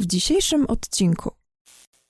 W dzisiejszym odcinku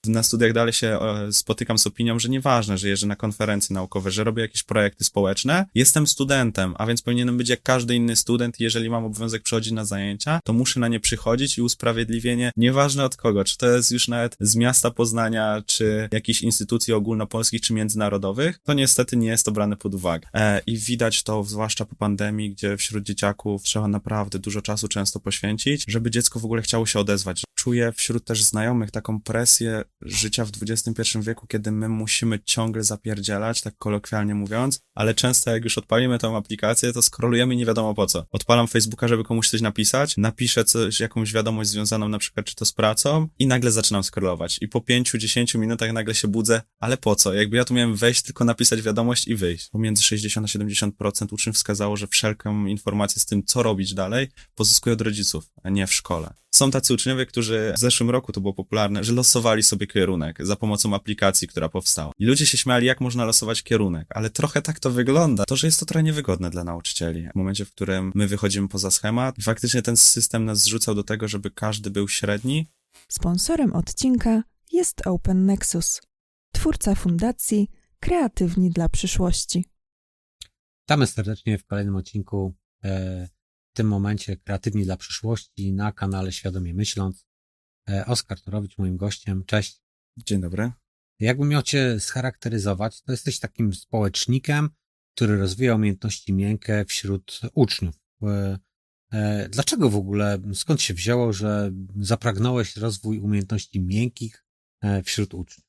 na studiach dalej się e, spotykam z opinią, że nieważne, że jeżdżę na konferencje naukowe, że robię jakieś projekty społeczne. Jestem studentem, a więc powinienem być jak każdy inny student. Jeżeli mam obowiązek przychodzić na zajęcia, to muszę na nie przychodzić i usprawiedliwienie, nieważne od kogo, czy to jest już nawet z miasta Poznania, czy jakichś instytucji ogólnopolskich, czy międzynarodowych, to niestety nie jest to brane pod uwagę. E, I widać to zwłaszcza po pandemii, gdzie wśród dzieciaków trzeba naprawdę dużo czasu często poświęcić, żeby dziecko w ogóle chciało się odezwać. Czuję wśród też znajomych taką presję, życia w XXI wieku, kiedy my musimy ciągle zapierdzielać, tak kolokwialnie mówiąc, ale często jak już odpalimy tą aplikację, to skrolujemy nie wiadomo po co. Odpalam Facebooka, żeby komuś coś napisać, napiszę coś, jakąś wiadomość związaną na przykład czy to z pracą i nagle zaczynam scrollować. I po 5-10 minutach nagle się budzę, ale po co? Jakby ja tu miałem wejść, tylko napisać wiadomość i wyjść. Pomiędzy 60 a 70% uczniów wskazało, że wszelką informację z tym, co robić dalej, pozyskuje od rodziców, a nie w szkole. Są tacy uczniowie, którzy w zeszłym roku to było popularne, że losowali sobie kierunek za pomocą aplikacji, która powstała. I ludzie się śmiali, jak można losować kierunek, ale trochę tak to wygląda. To, że jest to trochę niewygodne dla nauczycieli. W momencie, w którym my wychodzimy poza schemat i faktycznie ten system nas zrzucał do tego, żeby każdy był średni. Sponsorem odcinka jest Open Nexus, twórca fundacji Kreatywni dla przyszłości. Witamy serdecznie w kolejnym odcinku e, w tym momencie Kreatywni dla przyszłości na kanale Świadomie Myśląc. E, Oskar Torowicz moim gościem. Cześć. Dzień dobry. Jakbym miał cię scharakteryzować, to jesteś takim społecznikiem, który rozwija umiejętności miękkie wśród uczniów. E, e, dlaczego w ogóle, skąd się wzięło, że zapragnąłeś rozwój umiejętności miękkich wśród uczniów?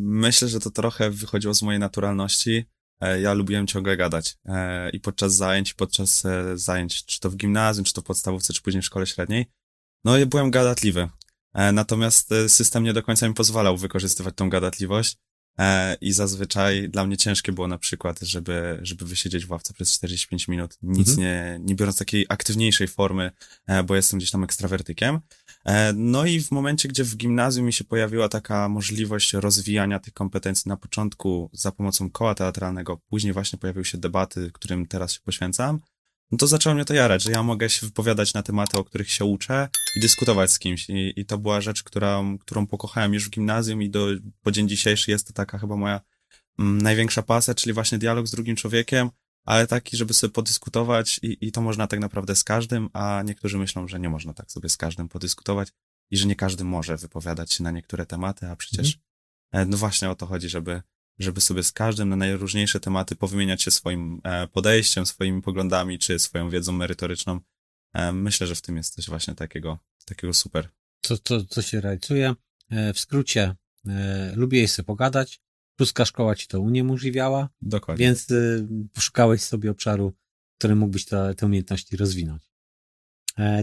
Myślę, że to trochę wychodziło z mojej naturalności. E, ja lubiłem ciągle gadać e, i podczas zajęć, podczas e, zajęć, czy to w gimnazjum, czy to w podstawówce, czy później w szkole średniej, no i byłem gadatliwy. Natomiast system nie do końca mi pozwalał wykorzystywać tą gadatliwość I zazwyczaj dla mnie ciężkie było na przykład, żeby, żeby wysiedzieć w ławce przez 45 minut, nic mhm. nie, nie biorąc takiej aktywniejszej formy, bo jestem gdzieś tam ekstrawertykiem. E, no i w momencie, gdzie w gimnazjum mi się pojawiła taka możliwość rozwijania tych kompetencji na początku za pomocą koła teatralnego, później właśnie pojawiły się debaty, którym teraz się poświęcam, no to zaczęło mnie to jarać, że ja mogę się wypowiadać na tematy, o których się uczę i dyskutować z kimś. I, i to była rzecz, którą, którą pokochałem już w gimnazjum i do, po dzień dzisiejszy jest to taka chyba moja mm, największa pasja, czyli właśnie dialog z drugim człowiekiem, ale taki, żeby sobie podyskutować i, i to można tak naprawdę z każdym, a niektórzy myślą, że nie można tak sobie z każdym podyskutować i że nie każdy może wypowiadać się na niektóre tematy, a przecież mhm. no właśnie o to chodzi, żeby żeby sobie z każdym na najróżniejsze tematy powymieniać się swoim e, podejściem, swoimi poglądami, czy swoją wiedzą merytoryczną. E, myślę, że w tym jest coś właśnie takiego, takiego super. Co, co, co się realizuje? E, w skrócie, lubię sobie pogadać, pruska szkoła ci to uniemożliwiała. Dokładnie. Więc poszukałeś sobie obszaru, w którym mógłbyś te, te umiejętności rozwinąć.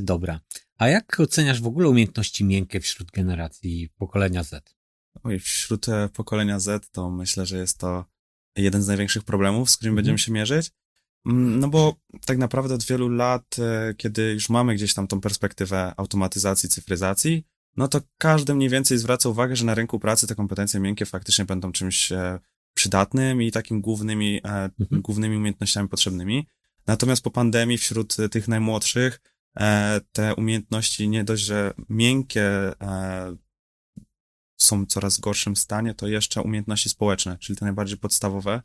dobra. A jak oceniasz w ogóle umiejętności miękkie wśród generacji pokolenia Z? Oj, wśród e, pokolenia Z to myślę, że jest to jeden z największych problemów, z którym mhm. będziemy się mierzyć. Mm, no bo tak naprawdę od wielu lat, e, kiedy już mamy gdzieś tam tą perspektywę automatyzacji, cyfryzacji, no to każdy mniej więcej zwraca uwagę, że na rynku pracy te kompetencje miękkie faktycznie będą czymś e, przydatnym i takim głównymi, mhm. głównymi umiejętnościami potrzebnymi. Natomiast po pandemii wśród tych najmłodszych te umiejętności nie dość, że miękkie są w coraz gorszym stanie, to jeszcze umiejętności społeczne, czyli te najbardziej podstawowe.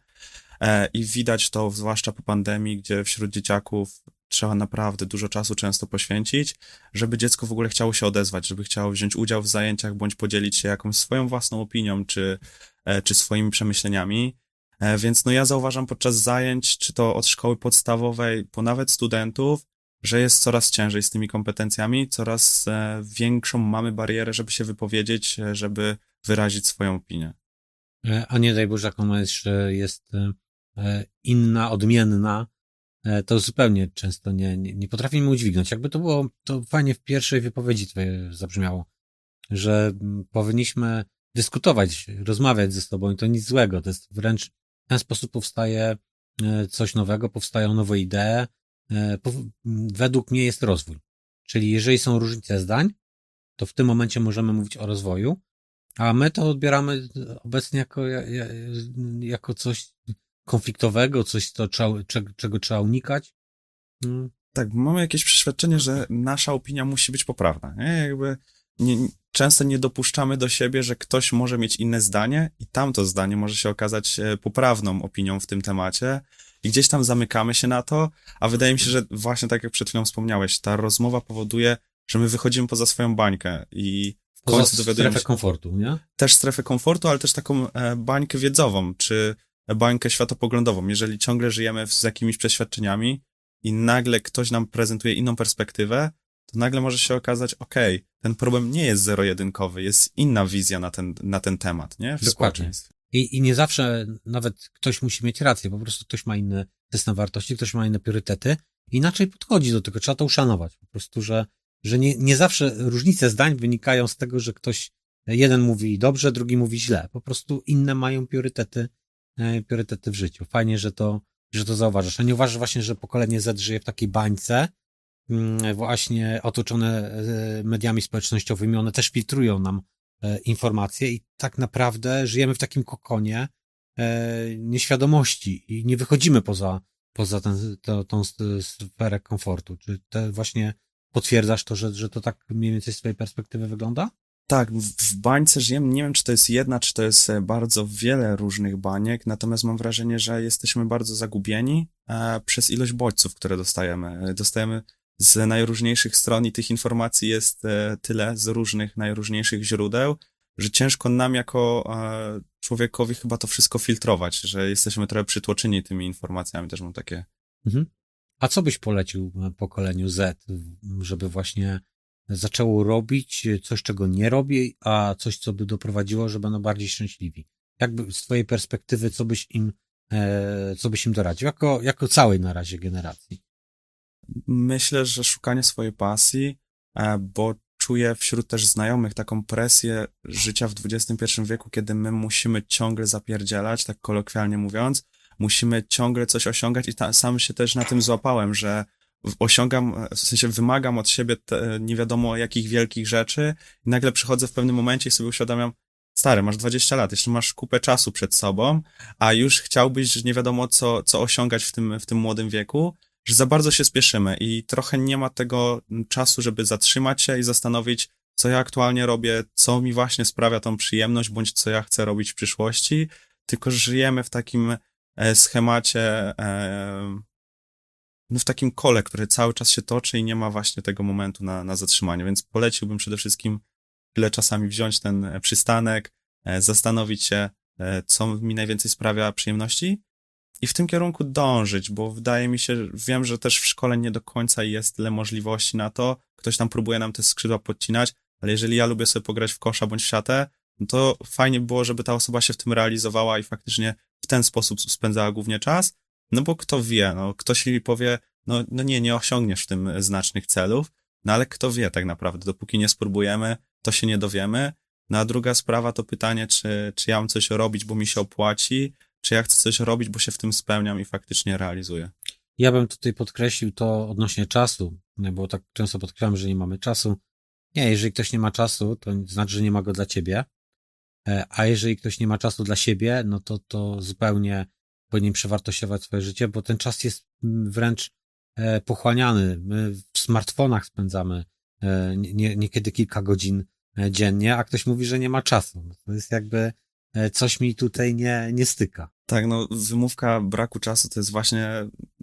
E, I widać to zwłaszcza po pandemii, gdzie wśród dzieciaków trzeba naprawdę dużo czasu często poświęcić, żeby dziecko w ogóle chciało się odezwać, żeby chciało wziąć udział w zajęciach, bądź podzielić się jakąś swoją własną opinią, czy, e, czy swoimi przemyśleniami. E, więc no ja zauważam podczas zajęć, czy to od szkoły podstawowej, po nawet studentów, że jest coraz ciężej z tymi kompetencjami, coraz większą mamy barierę, żeby się wypowiedzieć, żeby wyrazić swoją opinię. A nie daj Boże, jak ona jest, jest inna, odmienna, to zupełnie często nie, nie, nie potrafimy udźwignąć. Jakby to było, to fajnie w pierwszej wypowiedzi twoje zabrzmiało, że powinniśmy dyskutować, rozmawiać ze sobą i to nic złego. To jest wręcz w ten sposób powstaje coś nowego, powstają nowe idee, E, według mnie jest rozwój. Czyli jeżeli są różnice zdań, to w tym momencie możemy mówić o rozwoju, a my to odbieramy obecnie jako, jako coś konfliktowego, coś, to, czego trzeba unikać. Mm, Tak, mamy jakieś przeświadczenie, że nasza opinia musi być poprawna. Nie? Jakby nie, często nie dopuszczamy do siebie, że ktoś może mieć inne zdanie i tamto zdanie może się okazać e, poprawną opinią w tym temacie i gdzieś tam zamykamy się na to, a wydaje mi się, że właśnie tak jak przed chwilą wspomniałeś, ta rozmowa powoduje, że my wychodzimy poza swoją bańkę i w końcu dowiadujemy strefę się komfortu, nie? też strefę komfortu, ale też taką e, bańkę wiedzową, czy bańkę światopoglądową. Jeżeli ciągle żyjemy z jakimiś przeświadczeniami i nagle ktoś nam prezentuje inną perspektywę, to nagle może się okazać, okej, ten problem nie jest zero-jedynkowy, jest inna wizja na ten, na ten temat, nie? W Dokładnie. I, I nie zawsze nawet ktoś musi mieć rację, po prostu ktoś ma inny system wartości, ktoś ma inne priorytety, inaczej podchodzi do tego, trzeba to uszanować. Po prostu, że, że nie, nie zawsze różnice zdań wynikają z tego, że ktoś jeden mówi dobrze, drugi mówi źle. Po prostu inne mają priorytety, priorytety w życiu. Fajnie, że to, że to zauważasz. A nie uważasz właśnie, że pokolenie Z żyje w takiej bańce, mm, właśnie otoczone e, mediami społecznościowymi, one też filtrują nam e, informacje i tak naprawdę żyjemy w takim kokonie e, nieświadomości i nie wychodzimy poza, poza ten, to, tą sferę komfortu. Czy te właśnie potwierdzasz to, że, że to tak mniej więcej z twojej perspektywy wygląda? Tak, w bańce żyjemy. Nie wiem, czy to jest jedna, czy to jest e, bardzo wiele różnych baniek, natomiast mam wrażenie, że jesteśmy bardzo zagubieni e, przez ilość bodźców, które dostajemy. E, Dostajemy z najróżniejszych stron i tych informacji jest tyle z różnych, najróżniejszych źródeł, że ciężko nam jako człowiekowi chyba to wszystko filtrować, że jesteśmy trochę przytłoczeni tymi informacjami. Też mam takie Mhm. A co byś polecił pokoleniu Z, żeby właśnie zaczęło robić coś, czego nie robi, a coś, co by doprowadziło, że będą bardziej szczęśliwi? Jakby z twojej perspektywy, co byś im, e, co byś im doradził? Jako, jako całej na razie generacji. Myślę, że szukanie swojej pasji, e, bo czuję wśród też znajomych taką presję życia w XXI wieku, kiedy my musimy ciągle zapierdzielać, tak kolokwialnie mówiąc, musimy ciągle coś osiągać i ta, sam się też na tym złapałem, że osiągam, w sensie wymagam od siebie te, nie wiadomo jakich wielkich rzeczy. I nagle przychodzę w pewnym momencie i sobie uświadamiam, stary, masz 20 lat, jeszcze masz kupę czasu przed sobą, a już chciałbyś nie wiadomo co, co osiągać w tym, w tym młodym wieku, że za bardzo się spieszymy i trochę nie ma tego czasu, żeby zatrzymać się i zastanowić, co ja aktualnie robię, co mi właśnie sprawia tą przyjemność, bądź co ja chcę robić w przyszłości, tylko żyjemy w takim e, schemacie, e, no w takim kole, który cały czas się toczy i nie ma właśnie tego momentu na, na zatrzymanie, więc poleciłbym przede wszystkim chwilę czasami wziąć ten e, przystanek, e, zastanowić się, e, co mi najwięcej sprawia przyjemności i w tym kierunku dążyć, bo wydaje mi się, wiem, że też w szkole nie do końca jest tyle możliwości na to. Ktoś tam próbuje nam te skrzydła podcinać, ale jeżeli ja lubię sobie pograć w kosza bądź w siatę, no to fajnie by było, żeby ta osoba się w tym realizowała i faktycznie w ten sposób spędzała głównie czas, no bo kto wie, no ktoś mi powie, no, no nie, nie osiągniesz w tym znacznych celów, no ale kto wie tak naprawdę, dopóki nie spróbujemy, to się nie dowiemy. No a druga sprawa to pytanie, czy, czy ja mam coś robić, bo mi się opłaci, czy ja chcę coś robić, bo się w tym spełniam i faktycznie realizuję. Ja bym tutaj podkreślił to odnośnie czasu, bo tak często podkreślam, że nie mamy czasu. Nie, jeżeli ktoś nie ma czasu, to znaczy, że nie ma go dla ciebie. E, A jeżeli ktoś nie ma czasu dla siebie, no to, to zupełnie powinien przewartościować swoje życie, bo ten czas jest mm, wręcz e, pochłaniany. My w smartfonach spędzamy e, nie- nie- niekiedy kilka godzin e, dziennie, a ktoś mówi, że nie ma czasu. No To jest jakby coś mi tutaj nie, nie styka. Tak, no wymówka braku czasu to jest właśnie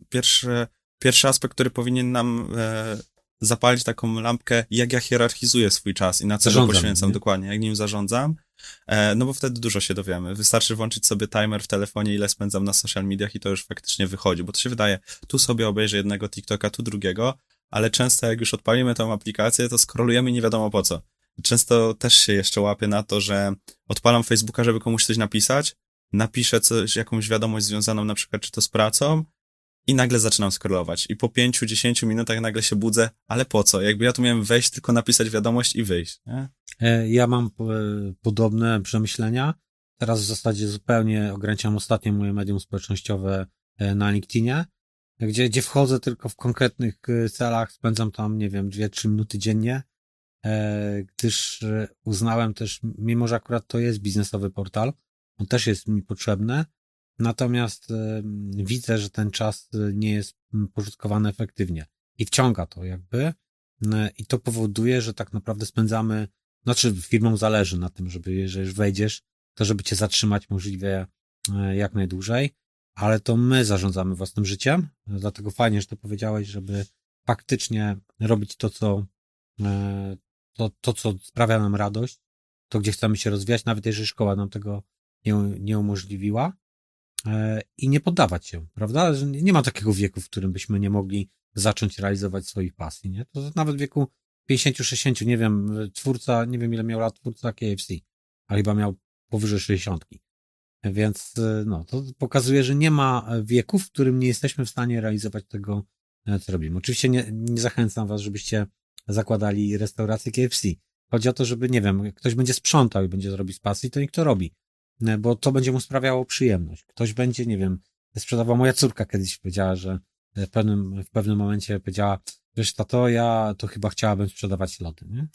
pierwszy, pierwszy aspekt, który powinien nam e, zapalić taką lampkę, jak ja hierarchizuję swój czas i na co go poświęcam nie? dokładnie, jak nim zarządzam. E, no bo wtedy dużo się dowiemy. Wystarczy włączyć sobie timer w telefonie, ile spędzam na social mediach i to już faktycznie wychodzi, bo to się wydaje, tu sobie obejrzę jednego TikToka, tu drugiego, ale często jak już odpalimy tą aplikację, to scrollujemy nie wiadomo po co. Często też się jeszcze łapię na to, że odpalam Facebooka, żeby komuś coś napisać, napiszę coś, jakąś wiadomość związaną na przykład czy to z pracą i nagle zaczynam scrollować. I po pięciu, dziesięciu minutach nagle się budzę, ale po co? Jakby ja tu miałem wejść, tylko napisać wiadomość i wyjść, nie? E, Ja mam e, podobne przemyślenia. Teraz w zasadzie zupełnie ograniczam ostatnio moje medium społecznościowe e, na LinkedInie, gdzie, gdzie wchodzę tylko w konkretnych celach, spędzam tam, nie wiem, dwie, trzy minuty dziennie, gdyż uznałem też, mimo że akurat to jest biznesowy portal, on też jest mi potrzebny, natomiast widzę, że ten czas nie jest pożytkowany efektywnie. i wciąga to jakby i to powoduje, że tak naprawdę spędzamy, znaczy firmom zależy na tym, żeby jeżeli wejdziesz, to żeby cię zatrzymać możliwie e, jak najdłużej, ale to my zarządzamy własnym życiem, dlatego fajnie, że to powiedziałeś, żeby faktycznie robić to, co, e, to, to, co sprawia nam radość, to, gdzie chcemy się rozwijać, nawet jeżeli szkoła nam tego nie, nie umożliwiła e, i nie poddawać się, prawda? Nie ma takiego wieku, w którym byśmy nie mogli zacząć realizować swoich pasji, nie? To nawet w wieku 50-60, nie wiem, twórca, nie wiem ile miał lat twórca KFC, ale chyba miał powyżej 60. Więc e, no, to pokazuje, że nie ma wieku, w którym nie jesteśmy w stanie realizować tego, e, co robimy. Oczywiście nie, nie zachęcam was, żebyście zakładali restaurację KFC. Chodzi o to, żeby, nie wiem, ktoś będzie sprzątał i będzie robić z pasji, to niech to robi. E, bo to będzie mu sprawiało przyjemność. Ktoś będzie, nie wiem, sprzedawał, moja córka kiedyś powiedziała, że w pewnym, w pewnym momencie powiedziała, wiesz, tato, ja to chyba chciałabym sprzedawać lody, nie?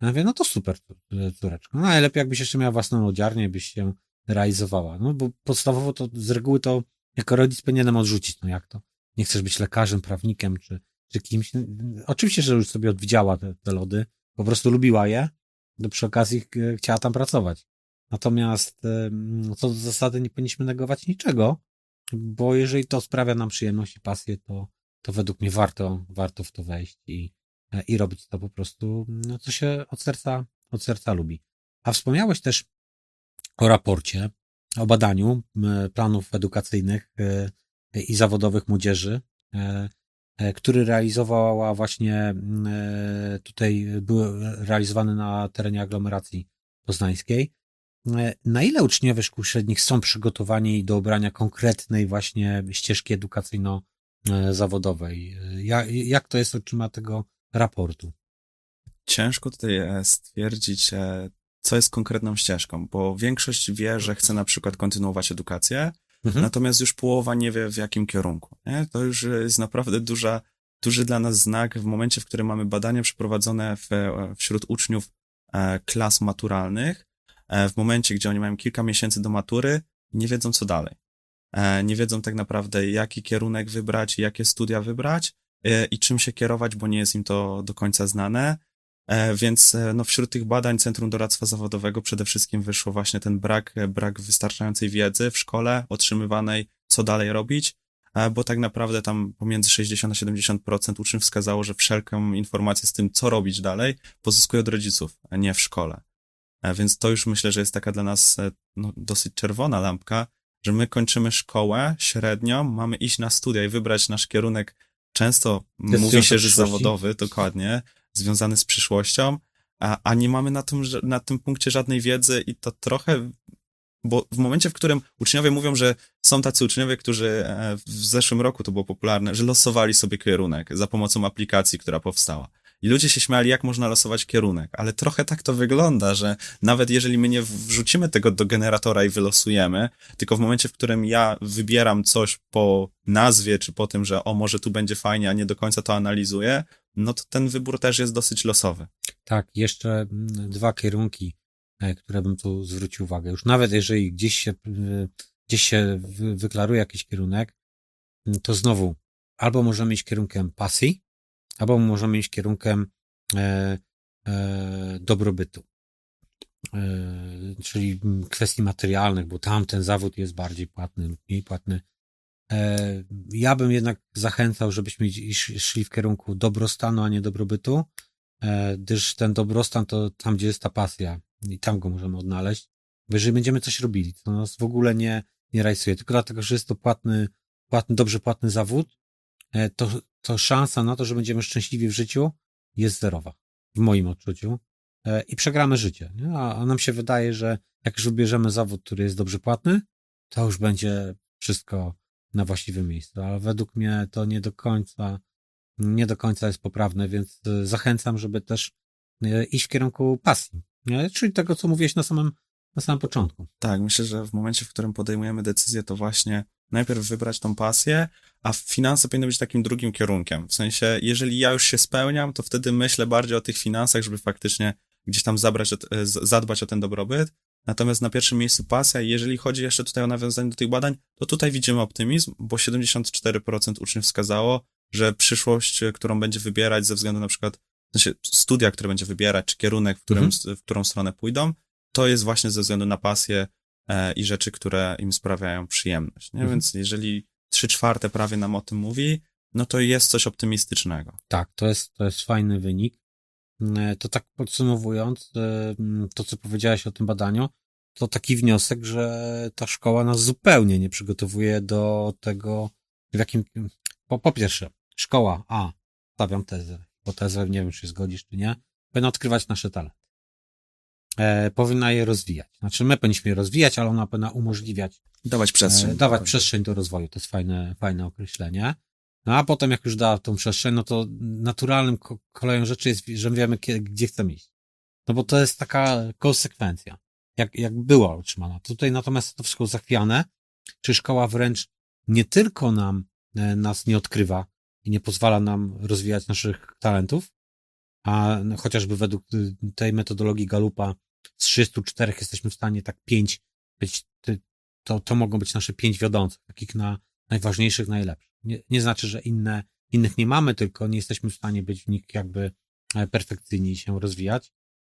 Ja mówię, no to super, córeczko. No najlepiej jakbyś jeszcze miała własną lodziarnię, byś się realizowała. No bo podstawowo to z reguły to jako rodzic powinienem odrzucić. No jak to? Nie chcesz być lekarzem, prawnikiem czy, czy kimś. Oczywiście, że już sobie odwidziała te, te lody, po prostu lubiła je, to przy okazji chciała tam pracować. Natomiast co do zasady nie powinniśmy negować niczego, bo jeżeli to sprawia nam przyjemność i pasję, to, to według mnie warto, warto w to wejść i, i robić to po prostu, no, co się od serca, od serca lubi. A wspomniałeś też o raporcie, o badaniu planów edukacyjnych e, i zawodowych młodzieży, e, e, który realizowała właśnie tutaj, był realizowany na terenie aglomeracji poznańskiej. Na ile uczniowie szkół średnich są przygotowani do obrania konkretnej właśnie ścieżki edukacyjno-zawodowej? Jak, jak to jest oczyma tego raportu? Ciężko tutaj stwierdzić co jest konkretną ścieżką, bo większość wie, że chce na przykład kontynuować edukację, mhm. natomiast już połowa nie wie w jakim kierunku. Nie? To już jest naprawdę duża, duży dla nas znak w momencie, w którym mamy badania przeprowadzone w, wśród uczniów e, klas maturalnych, e, w momencie, gdzie oni mają kilka miesięcy do matury, nie wiedzą co dalej. E, nie wiedzą tak naprawdę, jaki kierunek wybrać, jakie studia wybrać i czym się kierować, bo nie jest im to do końca znane. E, więc e, no, wśród tych badań Centrum Doradztwa Zawodowego przede wszystkim wyszło właśnie ten brak, e, brak wystarczającej wiedzy w szkole otrzymywanej, co dalej robić, bo tak naprawdę tam pomiędzy 60 a 70% uczniów wskazało, że wszelką informację z tym, co robić dalej, pozyskuje od rodziców, a nie w szkole. Więc to już myślę, że jest taka dla nas no, dosyć czerwona lampka, że my kończymy szkołę średnią, mamy iść na studia i wybrać nasz kierunek. Często mówi się, że zawodowy, dokładnie, związany z przyszłością, a, a nie mamy na tym, na tym punkcie żadnej wiedzy i to trochę bo w momencie, w którym uczniowie mówią, że są tacy uczniowie, którzy e, w zeszłym roku to było popularne, że losowali sobie kierunek za pomocą aplikacji, która powstała. I ludzie się śmiali, jak można losować kierunek, ale trochę tak to wygląda, że nawet jeżeli my nie wrzucimy tego do generatora i wylosujemy, tylko w momencie, w którym ja wybieram coś po nazwie, czy po tym, że o, może tu będzie fajnie, a nie do końca to analizuję, no to ten wybór też jest dosyć losowy. Tak, jeszcze mm, dwa kierunki, e, które bym tu zwrócił uwagę. Już nawet jeżeli gdzieś się, e, gdzieś się wyklaruje jakiś kierunek, mm, to znowu albo możemy iść kierunkiem pasji, albo możemy iść kierunkiem e, e, dobrobytu. E, czyli kwestii materialnych, bo tam ten zawód jest bardziej płatny lub mniej płatny. E, ja bym jednak zachęcał, żebyśmy szli w kierunku dobrostanu, a nie dobrobytu, e, gdyż ten dobrostan to tam, gdzie jest ta pasja i tam go możemy odnaleźć. Bo jeżeli będziemy coś robili, to nas w ogóle nie, nie rajsuje, tylko dlatego, że jest to płatny, płatny, dobrze płatny zawód, e, to, to szansa na to, że będziemy szczęśliwi w życiu jest zerowa. W moim odczuciu. I przegramy życie. Nie? A, a nam się wydaje, że jak już wybierzemy zawód, który jest dobrze płatny, to już będzie wszystko na właściwym miejscu, ale według mnie to nie do końca, nie do końca jest poprawne, więc e, zachęcam, żeby też e, iść w kierunku pasji, nie? czyli tego, co mówiłeś na samym, na samym początku. Tak, myślę, że w momencie, w którym podejmujemy decyzję, to właśnie najpierw wybrać tą pasję, a finanse powinny być takim drugim kierunkiem. W sensie, jeżeli ja już się spełniam, to wtedy myślę bardziej o tych finansach, żeby faktycznie gdzieś tam zabrać, e, zadbać o ten dobrobyt, Natomiast na pierwszym miejscu pasja jeżeli chodzi jeszcze tutaj o nawiązanie do tych badań, to tutaj widzimy optymizm, bo 74% uczniów wskazało, że przyszłość, którą będzie wybierać ze względu na przykład, w sensie studia, które będzie wybierać, czy kierunek, w, którym, Mhm. w którą stronę pójdą, to jest właśnie ze względu na pasję e, i rzeczy, które im sprawiają przyjemność. Nie? Mhm. Więc jeżeli trzy czwarte prawie nam o tym mówi, no to jest coś optymistycznego. Tak, to jest, to jest fajny wynik. E, To tak podsumowując, e, to co powiedziałeś o tym badaniu, to taki wniosek, że ta szkoła nas zupełnie nie przygotowuje do tego, w jakim, po, po pierwsze, szkoła A, stawiam tezę, hipotezę, nie wiem, czy się zgodzisz, czy nie, powinna odkrywać nasze talenty. E, powinna je rozwijać. Znaczy, my powinniśmy je rozwijać, ale ona powinna umożliwiać Dawać przestrzeń. E, Dawać przestrzeń do rozwoju, to jest fajne, fajne określenie. No a potem, jak już da tą przestrzeń, no to naturalnym ko- koleją rzeczy jest, że wiemy, gdzie chcemy iść. No bo to jest taka konsekwencja, jak, jak była utrzymana. Tutaj natomiast to wszystko zachwiane, czy szkoła wręcz nie tylko nam, e, nas nie odkrywa i nie pozwala nam rozwijać naszych talentów, a no, chociażby według tej metodologii Galupa z 34 jesteśmy w stanie tak pięć być, to, to mogą być nasze pięć wiodących, takich na najważniejszych, najlepszych. Nie, nie znaczy, że inne, innych nie mamy, tylko nie jesteśmy w stanie być w nich jakby e, perfekcyjni się rozwijać.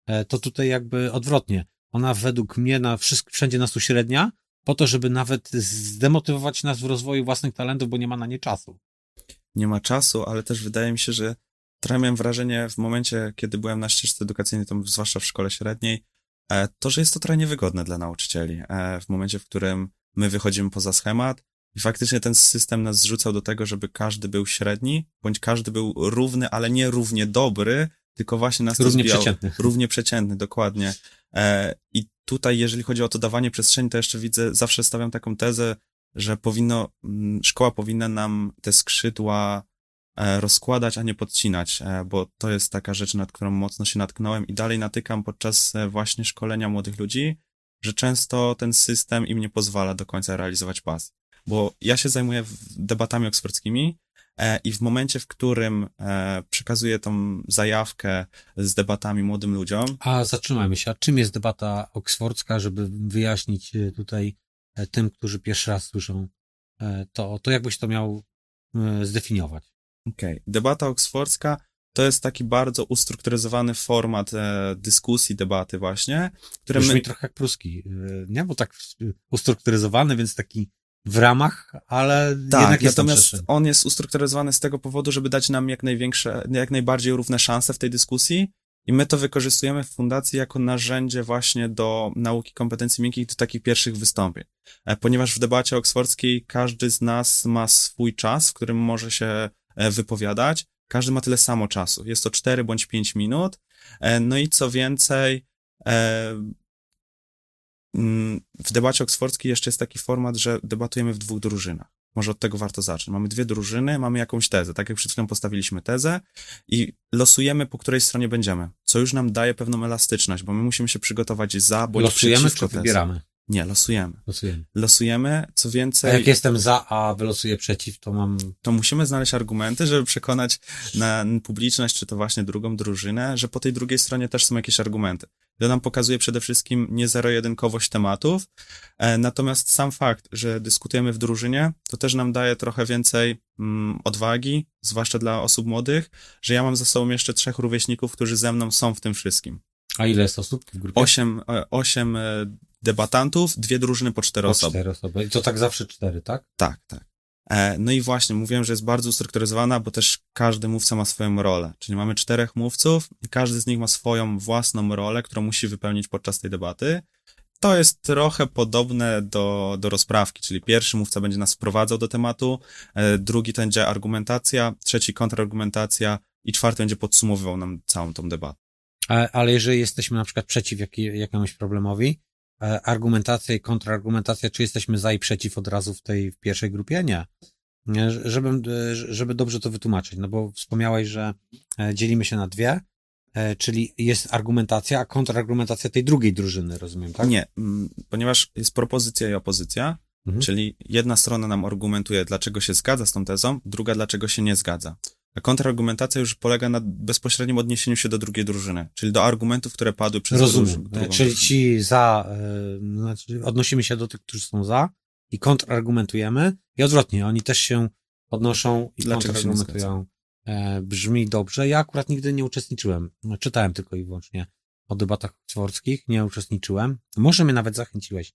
E, To tutaj jakby odwrotnie. Ona według mnie na wszystko, wszędzie nas uśrednia, po to, żeby nawet zdemotywować nas w rozwoju własnych talentów, bo nie ma na nie czasu. nie ma czasu, ale też wydaje mi się, że trochę miałem wrażenie w momencie, kiedy byłem na ścieżce edukacyjnej, to zwłaszcza w szkole średniej, to, że jest to trochę niewygodne dla nauczycieli. E, W momencie, w którym my wychodzimy poza schemat i faktycznie ten system nas zrzucał do tego, żeby każdy był średni, bądź każdy był równy, ale nie równie dobry, tylko właśnie nas to Równie zbijało. przeciętny. Równie przeciętny, dokładnie. E, I tutaj, jeżeli chodzi o to dawanie przestrzeni, to jeszcze widzę, zawsze stawiam taką tezę, że powinno, mm, szkoła powinna nam te skrzydła e, rozkładać, a nie podcinać, e, bo to jest taka rzecz, nad którą mocno się natknąłem i dalej natykam podczas e, właśnie szkolenia młodych ludzi, że często ten system im nie pozwala do końca realizować pas. Bo ja się zajmuję debatami oksfordzkimi e, i w momencie, w którym e, przekazuję tą zajawkę z debatami młodym ludziom, A zatrzymajmy się. A czym jest debata oksfordzka, żeby wyjaśnić e, tutaj e, tym, którzy pierwszy raz słyszą e, to, to jakbyś to miał e, zdefiniować? Okej. Debata oksfordzka to jest taki bardzo ustrukturyzowany format e, dyskusji, debaty właśnie, które Brzmi my, trochę jak pruski, e, nie? Bo tak e, ustrukturyzowany, więc taki w ramach, ale tak, jednak jest natomiast on jest ustrukturyzowany z tego powodu, żeby dać nam jak największe, jak najbardziej równe szanse w tej dyskusji i my to wykorzystujemy w fundacji jako narzędzie właśnie do nauki kompetencji miękkich, do takich pierwszych wystąpień. E, Ponieważ w debacie oksfordzkiej każdy z nas ma swój czas, w którym może się wypowiadać, każdy ma tyle samo czasu. Jest to 4 bądź 5 minut. E, No i co więcej, e, mm, w debacie oksfordzkiej jeszcze jest taki format, że debatujemy w dwóch drużynach. Może od tego warto zacząć. Mamy dwie drużyny, mamy jakąś tezę. Tak jak przed chwilą postawiliśmy tezę i losujemy, po której stronie będziemy. Co już nam daje pewną elastyczność, bo my musimy się przygotować za bądź Losujemy przeciwko czy wybieramy? Nie, losujemy. Losujemy. Losujemy, co A więcej, jak jestem za, a wylosuję przeciw, to mam to musimy znaleźć argumenty, żeby przekonać na publiczność, czy to właśnie drugą drużynę, że po tej drugiej stronie też są jakieś argumenty. To nam pokazuje przede wszystkim nie zero-jedynkowość tematów, e, natomiast sam fakt, że dyskutujemy w drużynie, to też nam daje trochę więcej mm, odwagi, zwłaszcza dla osób młodych, że ja mam za sobą jeszcze trzech rówieśników, którzy ze mną są w tym wszystkim. A ile jest osób w grupie? Osiem, e, osiem e, debatantów, dwie drużyny po cztery Po osoby. cztery osoby. I to tak zawsze cztery, tak? Tak, tak. E, No i właśnie, mówiłem, że jest bardzo ustrukturyzowana, bo też każdy mówca ma swoją rolę. Czyli mamy czterech mówców i każdy z nich ma swoją własną rolę, którą musi wypełnić podczas tej debaty. To jest trochę podobne do, do rozprawki, czyli pierwszy mówca będzie nas wprowadzał do tematu, drugi to będzie argumentacja, trzeci kontrargumentacja i czwarty będzie podsumowywał nam całą tą debatę. Ale, jeżeli jesteśmy na przykład przeciw jaki, jakiemuś problemowi, e, argumentacja i kontrargumentacja, czy jesteśmy za i przeciw od razu w tej w pierwszej grupie? Nie. Żeby, e, żeby dobrze to wytłumaczyć, no bo wspomniałeś, że e, dzielimy się na dwie, czyli jest argumentacja, a kontrargumentacja tej drugiej drużyny, rozumiem, tak? Nie, ponieważ jest propozycja i opozycja, Mhm. Czyli jedna strona nam argumentuje, dlaczego się zgadza z tą tezą, druga, dlaczego się nie zgadza. A kontrargumentacja już polega na bezpośrednim odniesieniu się do drugiej drużyny, czyli do argumentów, które padły przez Rozumiem. drużyn- drugą Czyli ci za, e, znaczy odnosimy się do tych, którzy są za i kontrargumentujemy i odwrotnie, oni też się podnoszą i Dlaczego kontrargumentują. E, brzmi dobrze. Ja akurat nigdy nie uczestniczyłem. No, Czytałem tylko i wyłącznie o debatach oksfordzkich, nie uczestniczyłem. Może mnie nawet zachęciłeś,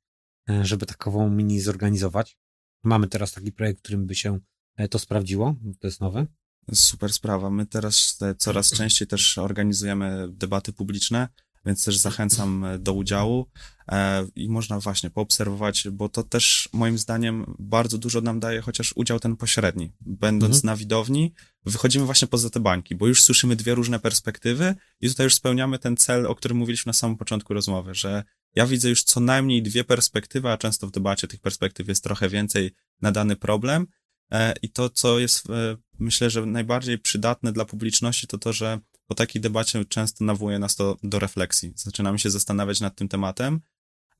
e, żeby takową mini zorganizować. Mamy teraz taki projekt, w którym by się e, to sprawdziło. To jest nowe. Super sprawa. My teraz e, coraz częściej też organizujemy debaty publiczne, więc też zachęcam e, do udziału e, i można właśnie poobserwować, bo to też moim zdaniem bardzo dużo nam daje chociaż udział ten pośredni. Będąc Mhm. na widowni, wychodzimy właśnie poza te bańki, bo już słyszymy dwie różne perspektywy i tutaj już spełniamy ten cel, o którym mówiliśmy na samym początku rozmowy, że ja widzę już co najmniej dwie perspektywy, a często w debacie tych perspektyw jest trochę więcej na dany problem. E, I to, co jest, e, myślę, że najbardziej przydatne dla publiczności, to to, że po takiej debacie często nawołuje nas to do refleksji. Zaczynamy się zastanawiać nad tym tematem,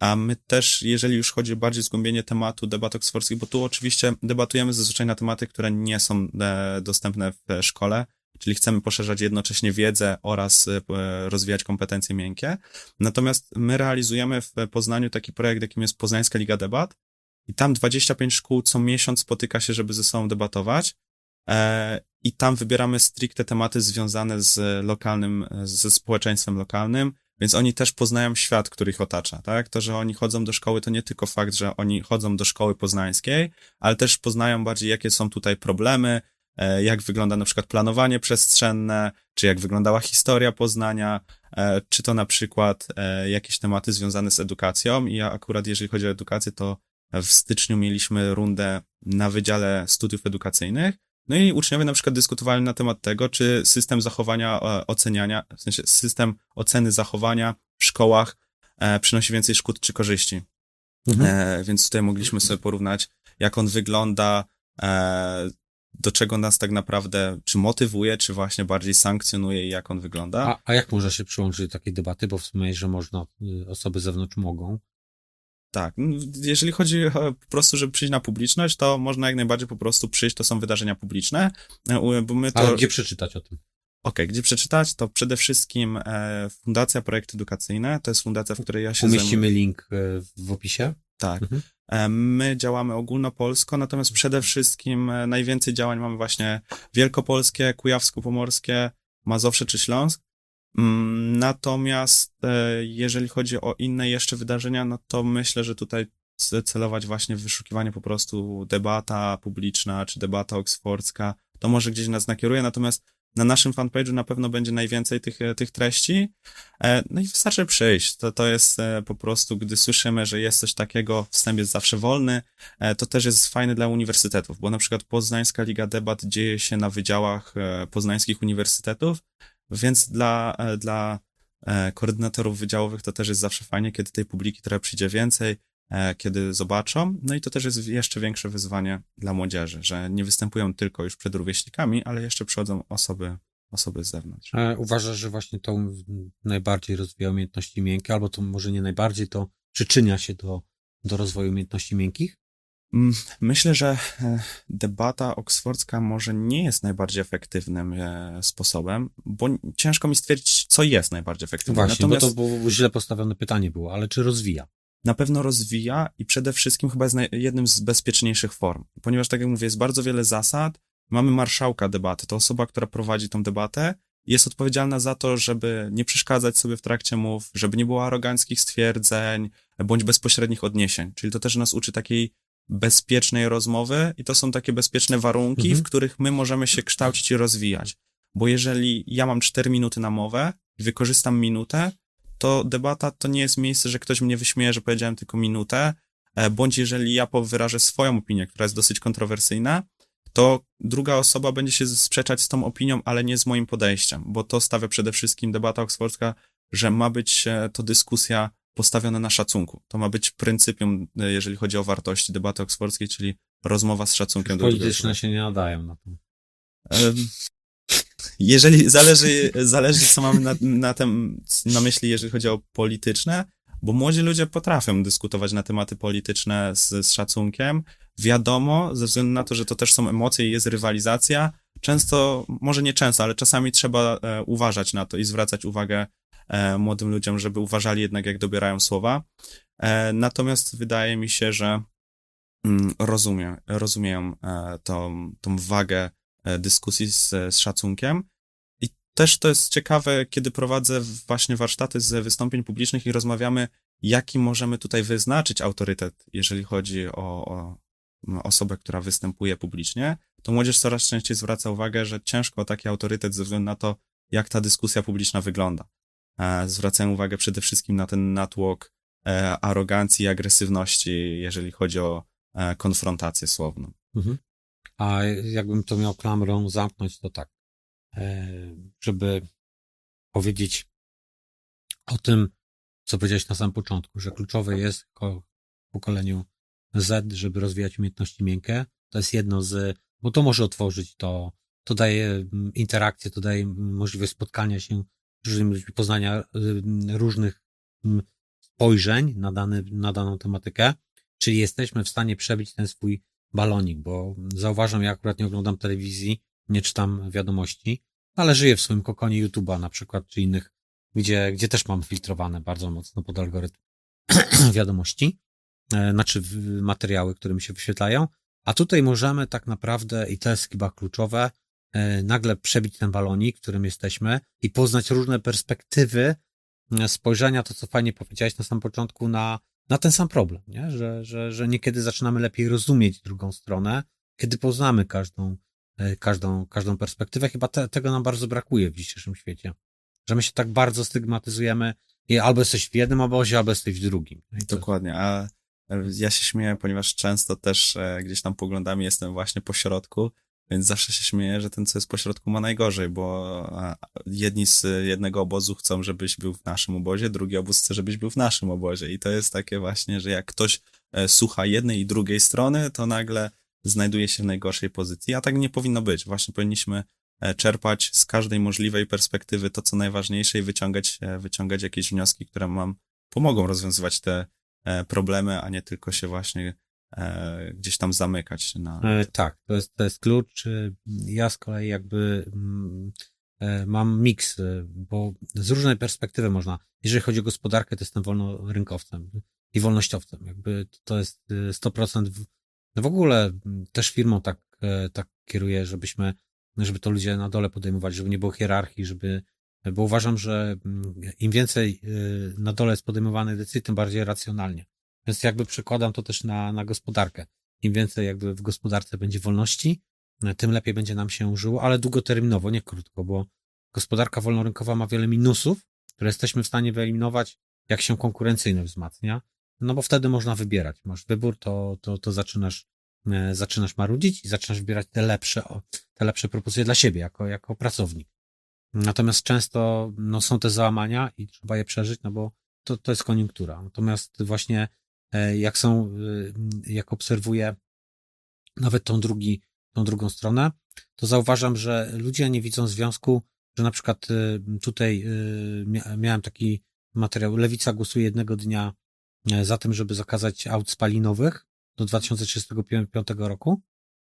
a my też, jeżeli już chodzi o bardziej zgłębienie tematu debat oksfordzkich, bo tu oczywiście debatujemy zazwyczaj na tematy, które nie są e, dostępne w szkole, czyli chcemy poszerzać jednocześnie wiedzę oraz rozwijać kompetencje miękkie. Natomiast my realizujemy w Poznaniu taki projekt, jakim jest Poznańska Liga Debat i tam 25 szkół co miesiąc spotyka się, żeby ze sobą debatować. E, I tam wybieramy stricte tematy związane z lokalnym, ze społeczeństwem lokalnym, więc oni też poznają świat, który ich otacza, tak? To, że oni chodzą do szkoły, to nie tylko fakt, że oni chodzą do szkoły poznańskiej, ale też poznają bardziej, jakie są tutaj problemy, e, jak wygląda na przykład planowanie przestrzenne, czy jak wyglądała historia Poznania, e, czy to na przykład jakieś tematy związane z edukacją. I ja akurat, jeżeli chodzi o edukację, to w styczniu mieliśmy rundę na Wydziale Studiów Edukacyjnych. No i uczniowie na przykład dyskutowali na temat tego, czy system zachowania e, oceniania, w sensie system oceny zachowania w szkołach e, przynosi więcej szkód czy korzyści. E, więc tutaj mogliśmy sobie porównać, jak on wygląda, do czego nas tak naprawdę, czy motywuje, czy właśnie bardziej sankcjonuje i jak on wygląda. A, a jak można się przyłączyć do takiej debaty? Bo wspomniałeś, że można, y, osoby z zewnątrz mogą. Tak, n- jeżeli chodzi o po prostu, żeby przyjść na publiczność, to można jak najbardziej po prostu przyjść, to są wydarzenia publiczne, e, bo my to... Ale gdzie przeczytać o tym? Okej, gdzie przeczytać? To przede wszystkim e, Fundacja Projekty Edukacyjne, to jest fundacja, w której ja się Umieścimy link y, w opisie. Tak. Mhm. E, My działamy ogólnopolsko, natomiast przede wszystkim e, najwięcej działań mamy właśnie wielkopolskie, kujawsko-pomorskie, Mazowsze czy Śląsk. Mm, Natomiast e, jeżeli chodzi o inne jeszcze wydarzenia, no to myślę, że tutaj celować właśnie w wyszukiwanie po prostu debata publiczna czy debata oksfordzka, to może gdzieś nas nakieruje, natomiast na naszym fanpage'u na pewno będzie najwięcej tych, e, tych treści. E, No i wystarczy przyjść. To, to jest po prostu, gdy słyszymy, że jest coś takiego, wstęp jest zawsze wolny, to też jest fajne dla uniwersytetów, bo na przykład Poznańska Liga Debat dzieje się na wydziałach poznańskich uniwersytetów, więc dla, e, dla e, koordynatorów wydziałowych to też jest zawsze fajnie, kiedy tej publiki trochę przyjdzie więcej, e, kiedy zobaczą. No i to też jest jeszcze większe wyzwanie dla młodzieży, że nie występują tylko już przed rówieśnikami, ale jeszcze przychodzą osoby, osoby z zewnątrz. Uważasz, że właśnie to najbardziej rozwija umiejętności miękkie, albo to może nie najbardziej, to przyczynia się do, do rozwoju umiejętności miękkich? Mm, Myślę, że e, debata oksfordzka może nie jest najbardziej efektywnym e, sposobem, bo ciężko mi stwierdzić, co jest najbardziej efektywne. Właśnie, Natomiast bo to było źle postawione pytanie było, ale czy rozwija? na pewno rozwija i przede wszystkim chyba jest jednym z bezpieczniejszych form, ponieważ tak jak mówię, jest bardzo wiele zasad. Mamy marszałka debaty, to osoba, która prowadzi tą debatę, jest odpowiedzialna za to, żeby nie przeszkadzać sobie w trakcie mów, żeby nie było aroganckich stwierdzeń bądź bezpośrednich odniesień. Czyli to też nas uczy takiej bezpiecznej rozmowy i to są takie bezpieczne warunki, Mhm. w których my możemy się kształcić i rozwijać. Bo jeżeli ja mam 4 minuty na mowę i wykorzystam minutę, to debata to nie jest miejsce, że ktoś mnie wyśmieje, że powiedziałem tylko minutę, e, bądź jeżeli ja wyrażę swoją opinię, która jest dosyć kontrowersyjna, to druga osoba będzie się sprzeczać z tą opinią, ale nie z moim podejściem, bo to stawia przede wszystkim debata oksfordzka, że ma być e, to dyskusja postawiona na szacunku. To ma być pryncypium, e, jeżeli chodzi o wartości debaty oksfordzkiej, czyli rozmowa z szacunkiem Polityczne się nie nadają na to. Jeżeli zależy, zależy co mamy na, na, tem, na myśli, jeżeli chodzi o polityczne, bo młodzi ludzie potrafią dyskutować na tematy polityczne z, z szacunkiem. Wiadomo, ze względu na to, że to też są emocje i jest rywalizacja, często, może nie często, ale czasami trzeba e, uważać na to i zwracać uwagę e, młodym ludziom, żeby uważali jednak, jak dobierają słowa. E, natomiast wydaje mi się, że mm, rozumie, rozumieją e, tą, tą wagę dyskusji z, z szacunkiem. I też to jest ciekawe, kiedy prowadzę właśnie warsztaty z wystąpień publicznych i rozmawiamy, jaki możemy tutaj wyznaczyć autorytet, jeżeli chodzi o, o osobę, która występuje publicznie, to młodzież coraz częściej zwraca uwagę, że ciężko taki autorytet ze względu na to, jak ta dyskusja publiczna wygląda. E, zwracają uwagę przede wszystkim na ten natłok e, arogancji i agresywności, jeżeli chodzi o e, konfrontację słowną. Mhm. A jakbym to miał klamrą zamknąć, to tak, żeby powiedzieć o tym, co powiedziałeś na samym początku, że kluczowe jest w pokoleniu Z, żeby rozwijać umiejętności miękkie. To jest jedno z, bo to może otworzyć to, to daje mm, interakcję, to daje możliwość spotkania się różnymi ludźmi, poznania różnych spojrzeń na, dany, na daną tematykę, czyli jesteśmy w stanie przebić ten swój balonik, bo zauważam, ja akurat nie oglądam telewizji, nie czytam wiadomości, ale żyję w swoim kokonie YouTube'a na przykład, czy innych, gdzie, gdzie też mam filtrowane bardzo mocno pod algorytm wiadomości, e, znaczy materiały, które mi się wyświetlają, a tutaj możemy tak naprawdę, i to jest chyba kluczowe, nagle przebić ten balonik, w którym jesteśmy i poznać różne perspektywy e, spojrzenia, to co fajnie powiedziałeś na samym początku, na, na ten sam problem, nie? Że, że, że niekiedy zaczynamy lepiej rozumieć drugą stronę, kiedy poznamy każdą, e, każdą, każdą perspektywę. Chyba te, tego nam bardzo brakuje w dzisiejszym świecie. Że my się tak bardzo stygmatyzujemy i albo jesteś w jednym obozie, albo jesteś w drugim. Dokładnie, a ja się śmieję, ponieważ często też e, gdzieś tam poglądami jestem właśnie po środku, więc zawsze się śmieję, że ten, co jest po środku, ma najgorzej, bo jedni z jednego obozu chcą, żebyś był w naszym obozie, drugi obóz chce, żebyś był w naszym obozie. I to jest takie właśnie, że jak ktoś e, słucha jednej i drugiej strony, to nagle znajduje się w najgorszej pozycji. A tak nie powinno być. Właśnie powinniśmy e, czerpać z każdej możliwej perspektywy to, co najważniejsze i wyciągać, wyciągać jakieś wnioski, które nam pomogą rozwiązywać te E, problemy, a nie tylko się właśnie e, gdzieś tam zamykać. Na... E, tak, to jest, to jest klucz. Ja z kolei jakby mm, mam miks, bo z różnej perspektywy można, jeżeli chodzi o gospodarkę, to jestem wolnorynkowcem i wolnościowcem. Jakby to jest 100% w, no w ogóle też firmą tak, tak kieruję, żebyśmy, żeby to ludzie na dole podejmowali, żeby nie było hierarchii, żeby bo uważam, że mm, im więcej na dole jest podejmowanych decyzji, tym bardziej racjonalnie. Więc jakby przekładam to też na, na gospodarkę. Im więcej jakby w gospodarce będzie wolności, tym lepiej będzie nam się żyło, ale długoterminowo, nie krótko, bo gospodarka wolnorynkowa ma wiele minusów, które jesteśmy w stanie wyeliminować, jak się konkurencyjność wzmacnia, no bo wtedy można wybierać. Masz wybór, to, to, to zaczynasz, e, zaczynasz marudzić i zaczynasz wybierać te lepsze, te lepsze propozycje dla siebie, jako, jako pracownik. Natomiast często no, są te załamania i trzeba je przeżyć, no bo to, to jest koniunktura. Natomiast właśnie e, jak są, e, jak obserwuję nawet tą, drugi, tą drugą stronę, to zauważam, że ludzie nie widzą związku, że na przykład e, tutaj miałem taki materiał, Lewica głosuje jednego dnia za tym, żeby zakazać aut spalinowych do 2035 roku.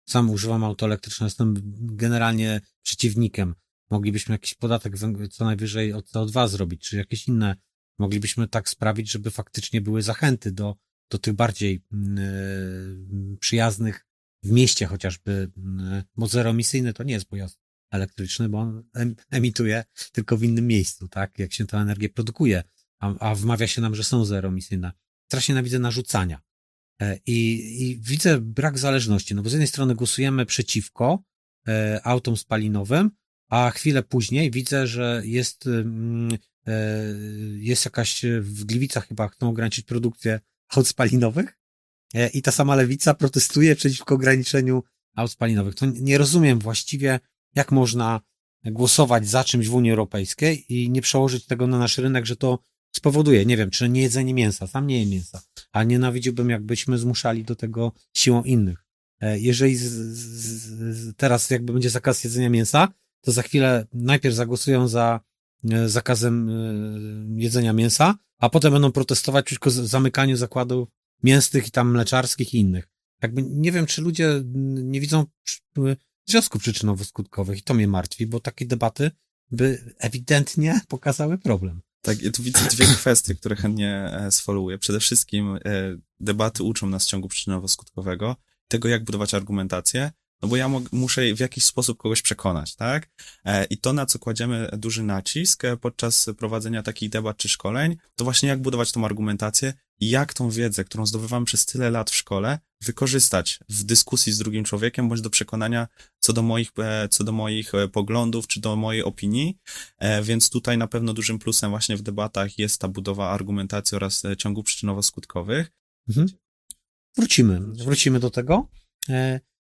Sam używam auto elektryczne, jestem generalnie przeciwnikiem Moglibyśmy jakiś podatek co najwyżej od CO2 zrobić, czy jakieś inne. Moglibyśmy tak sprawić, żeby faktycznie były zachęty do, do tych bardziej yy, przyjaznych w mieście chociażby, bo zeroemisyjny to nie jest pojazd elektryczny, bo on emituje tylko w innym miejscu, tak, jak się tę energię produkuje, a, a wmawia się nam, że są zeroemisyjne. Strasznie nienawidzę narzucania. E, I, I widzę brak zależności, no bo z jednej strony głosujemy przeciwko e, autom spalinowym, a chwilę później widzę, że jest, mm, e, jest jakaś w Gliwicach chyba chcą ograniczyć produkcję aut spalinowych e, i ta sama lewica protestuje przeciwko ograniczeniu aut spalinowych. To nie rozumiem właściwie, jak można głosować za czymś w Unii Europejskiej i nie przełożyć tego na nasz rynek, że to spowoduje, nie wiem, czy nie jedzenie mięsa, sam nie jem mięsa, a nienawidziłbym, jakbyśmy zmuszali do tego siłą innych. E, jeżeli z, z, teraz jakby będzie zakaz jedzenia mięsa, to za chwilę najpierw zagłosują za zakazem e, jedzenia mięsa, a potem będą protestować przeciwko zamykaniu zakładów mięsnych i tam mleczarskich i innych. Jakby nie wiem, czy ludzie nie widzą związków przyczynowo-skutkowych i to mnie martwi, bo takie debaty by ewidentnie pokazały problem. Tak, ja tu widzę dwie kwestie, które chętnie e, sfollowuję. Przede wszystkim e, debaty uczą nas ciągu przyczynowo-skutkowego, tego jak budować argumentację, no bo ja muszę w jakiś sposób kogoś przekonać, tak? E, I to, na co kładziemy duży nacisk podczas prowadzenia takich debat czy szkoleń, to właśnie jak budować tą argumentację i jak tą wiedzę, którą zdobywamy przez tyle lat w szkole, wykorzystać w dyskusji z drugim człowiekiem, bądź do przekonania co do moich, e, co do moich e, poglądów, czy do mojej opinii. E, więc tutaj na pewno dużym plusem właśnie w debatach jest ta budowa argumentacji oraz ciągu przyczynowo-skutkowych. Mhm. Wrócimy, wrócimy do tego.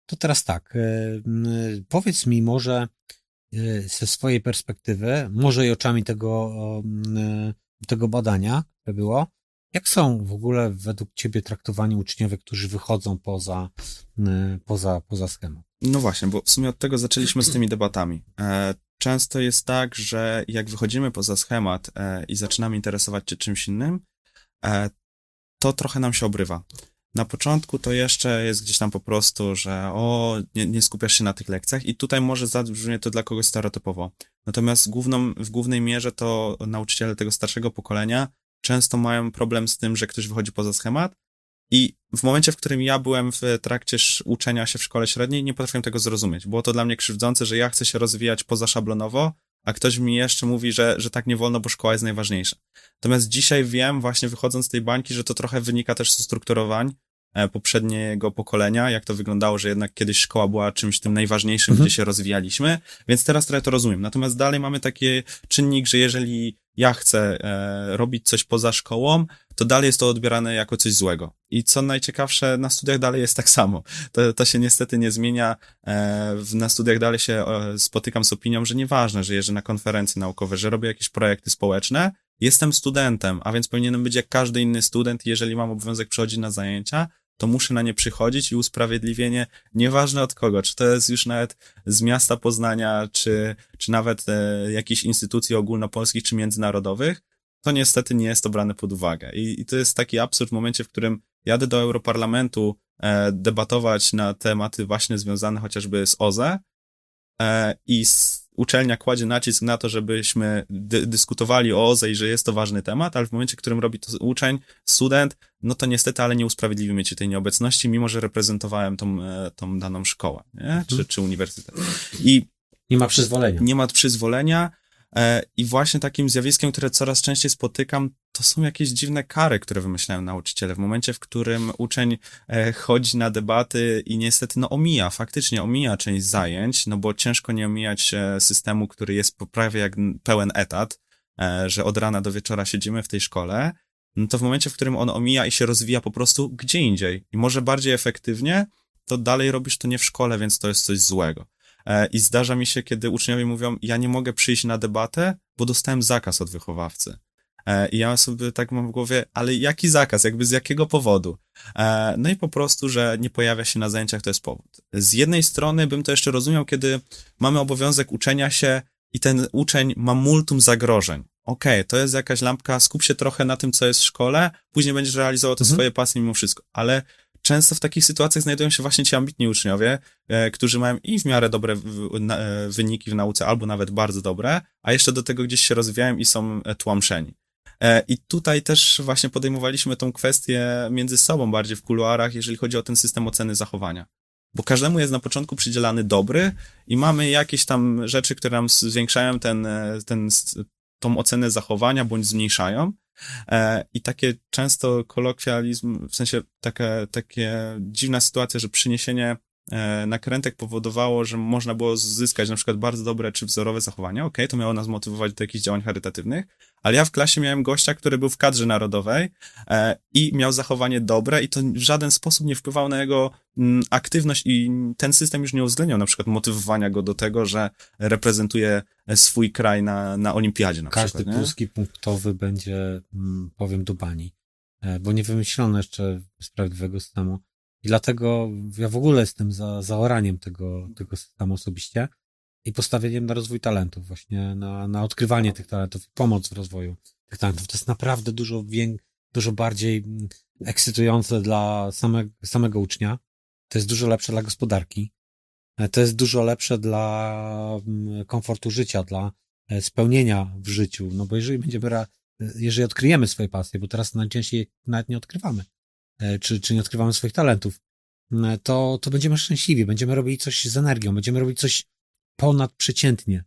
To teraz tak, powiedz mi może ze swojej perspektywy, może i oczami tego, tego badania, które było, jak są w ogóle według Ciebie traktowani uczniowie, którzy wychodzą poza, poza, poza schemat? No właśnie, bo w sumie od tego zaczęliśmy z tymi debatami. E, często jest tak, że jak wychodzimy poza schemat e, i zaczynamy interesować się czymś innym, e, to trochę nam się obrywa. Na początku to jeszcze jest gdzieś tam po prostu, że o, nie, nie skupiasz się na tych lekcjach i tutaj może zabrzmie to dla kogoś stereotypowo. Natomiast główną, w głównej mierze to nauczyciele tego starszego pokolenia często mają problem z tym, że ktoś wychodzi poza schemat i w momencie, w którym ja byłem w trakcie uczenia się w szkole średniej, nie potrafiłem tego zrozumieć. Było to dla mnie krzywdzące, że ja chcę się rozwijać pozaszablonowo, a ktoś mi jeszcze mówi, że, że tak nie wolno, bo szkoła jest najważniejsza. Natomiast dzisiaj wiem, właśnie wychodząc z tej bańki, że to trochę wynika też z strukturowań e, poprzedniego pokolenia, jak to wyglądało, że jednak kiedyś szkoła była czymś tym najważniejszym, mhm. gdzie się rozwijaliśmy, więc teraz trochę to rozumiem. Natomiast dalej mamy taki czynnik, że jeżeli ja chcę e, robić coś poza szkołą, to dalej jest to odbierane jako coś złego. I co najciekawsze, na studiach dalej jest tak samo. To, to się niestety nie zmienia. E, na studiach dalej się e, spotykam z opinią, że nieważne, że jeżdżę na konferencje naukowe, że robię jakieś projekty społeczne, jestem studentem, a więc powinienem być jak każdy inny student, jeżeli mam obowiązek przychodzić na zajęcia, to muszę na nie przychodzić i usprawiedliwienie, nieważne od kogo, czy to jest już nawet z miasta Poznania, czy, czy nawet e, jakichś instytucji ogólnopolskich, czy międzynarodowych, to niestety nie jest to brane pod uwagę. I, i to jest taki absurd w momencie, w którym jadę do Europarlamentu e, debatować na tematy właśnie związane chociażby z OZE e, i z uczelnia kładzie nacisk na to, żebyśmy dy dyskutowali o OZE i że jest to ważny temat, ale w momencie, w którym robi to uczeń, student, no to niestety, ale nie usprawiedliwimy ci tej nieobecności, mimo że reprezentowałem tą, e, tą daną szkołę, nie? Czy, mhm. czy uniwersytet. I nie ma przyzwolenia. Nie ma przyzwolenia. E, I właśnie takim zjawiskiem, które coraz częściej spotykam, to są jakieś dziwne kary, które wymyślają nauczyciele. W momencie, w którym uczeń e, chodzi na debaty i niestety no omija, faktycznie omija część zajęć, no bo ciężko nie omijać systemu, który jest prawie jak pełen etat, e, że od rana do wieczora siedzimy w tej szkole, no to w momencie, w którym on omija i się rozwija po prostu gdzie indziej i może bardziej efektywnie, to dalej robisz to nie w szkole, więc to jest coś złego. E, I zdarza mi się, kiedy uczniowie mówią, ja nie mogę przyjść na debatę, bo dostałem zakaz od wychowawcy. E, I ja sobie tak mam w głowie, ale jaki zakaz, jakby z jakiego powodu? E, no i po prostu, że nie pojawia się na zajęciach, to jest powód. Z jednej strony bym to jeszcze rozumiał, kiedy mamy obowiązek uczenia się i ten uczeń ma multum zagrożeń. Okej, okay, to jest jakaś lampka, skup się trochę na tym, co jest w szkole, później będziesz realizował te mhm. swoje pasje mimo wszystko. Ale często w takich sytuacjach znajdują się właśnie ci ambitni uczniowie, e, którzy mają i w miarę dobre w, na, e, wyniki w nauce, albo nawet bardzo dobre, a jeszcze do tego gdzieś się rozwijają i są e, tłamszeni. E, I tutaj też właśnie podejmowaliśmy tą kwestię między sobą bardziej w kuluarach, jeżeli chodzi o ten system oceny zachowania. Bo każdemu jest na początku przydzielany dobry i mamy jakieś tam rzeczy, które nam zwiększają ten, e, ten, tą ocenę zachowania bądź zmniejszają. E, I takie często kolokwializm, w sensie taka, takie dziwna sytuacja, że przyniesienie nakrętek powodowało, że można było zyskać na przykład bardzo dobre czy wzorowe zachowania. Okej, okay, to miało nas motywować do jakichś działań charytatywnych, ale ja w klasie miałem gościa, który był w kadrze narodowej e, i miał zachowanie dobre i to w żaden sposób nie wpływało na jego mm, aktywność i ten system już nie uwzględniał na przykład motywowania go do tego, że reprezentuje swój kraj na, na olimpiadzie na Każdy przykład. Każdy punktowy będzie, mm, powiem, do bani, e, bo nie wymyślono jeszcze sprawiedliwego systemu i dlatego ja w ogóle jestem za zaoraniem tego, tego systemu osobiście i postawieniem na rozwój talentów, właśnie na, na odkrywanie tych talentów i pomoc w rozwoju tych talentów. To jest naprawdę dużo, dużo bardziej mm, ekscytujące dla samego, samego ucznia. To jest dużo lepsze dla gospodarki. E, to jest dużo lepsze dla mm, komfortu życia, dla e, spełnienia w życiu. No bo jeżeli będziemy jeżeli odkryjemy swoje pasje, bo teraz najczęściej nawet nie odkrywamy, e, czy, czy nie odkrywamy swoich talentów, e, to, to będziemy szczęśliwi, będziemy robili coś z energią, będziemy robić coś ponadprzeciętnie,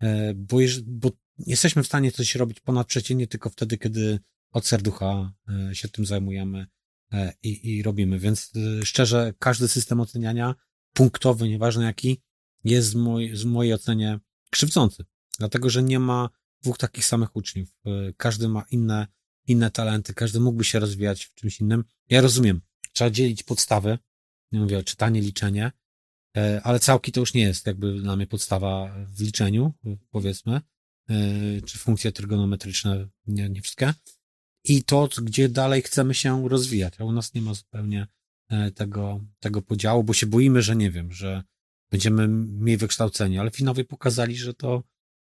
e, bo, bo jesteśmy w stanie coś robić ponadprzeciętnie tylko wtedy, kiedy od serducha się tym zajmujemy i, i robimy. Więc szczerze, każdy system oceniania punktowy, nieważne jaki, jest z, moj, z mojej ocenie krzywdzący. Dlatego, że nie ma dwóch takich samych uczniów. Każdy ma inne, inne talenty, każdy mógłby się rozwijać w czymś innym. Ja rozumiem, trzeba dzielić podstawy, nie mówię o czytanie, liczenie, e, ale całki to już nie jest jakby dla mnie podstawa w liczeniu, powiedzmy, e, czy funkcje trygonometryczne, nie, nie wszystkie. I to, gdzie dalej chcemy się rozwijać, a u nas nie ma zupełnie e, tego, tego podziału, bo się boimy, że nie wiem, że będziemy mniej wykształceni, ale finałowie pokazali, że to,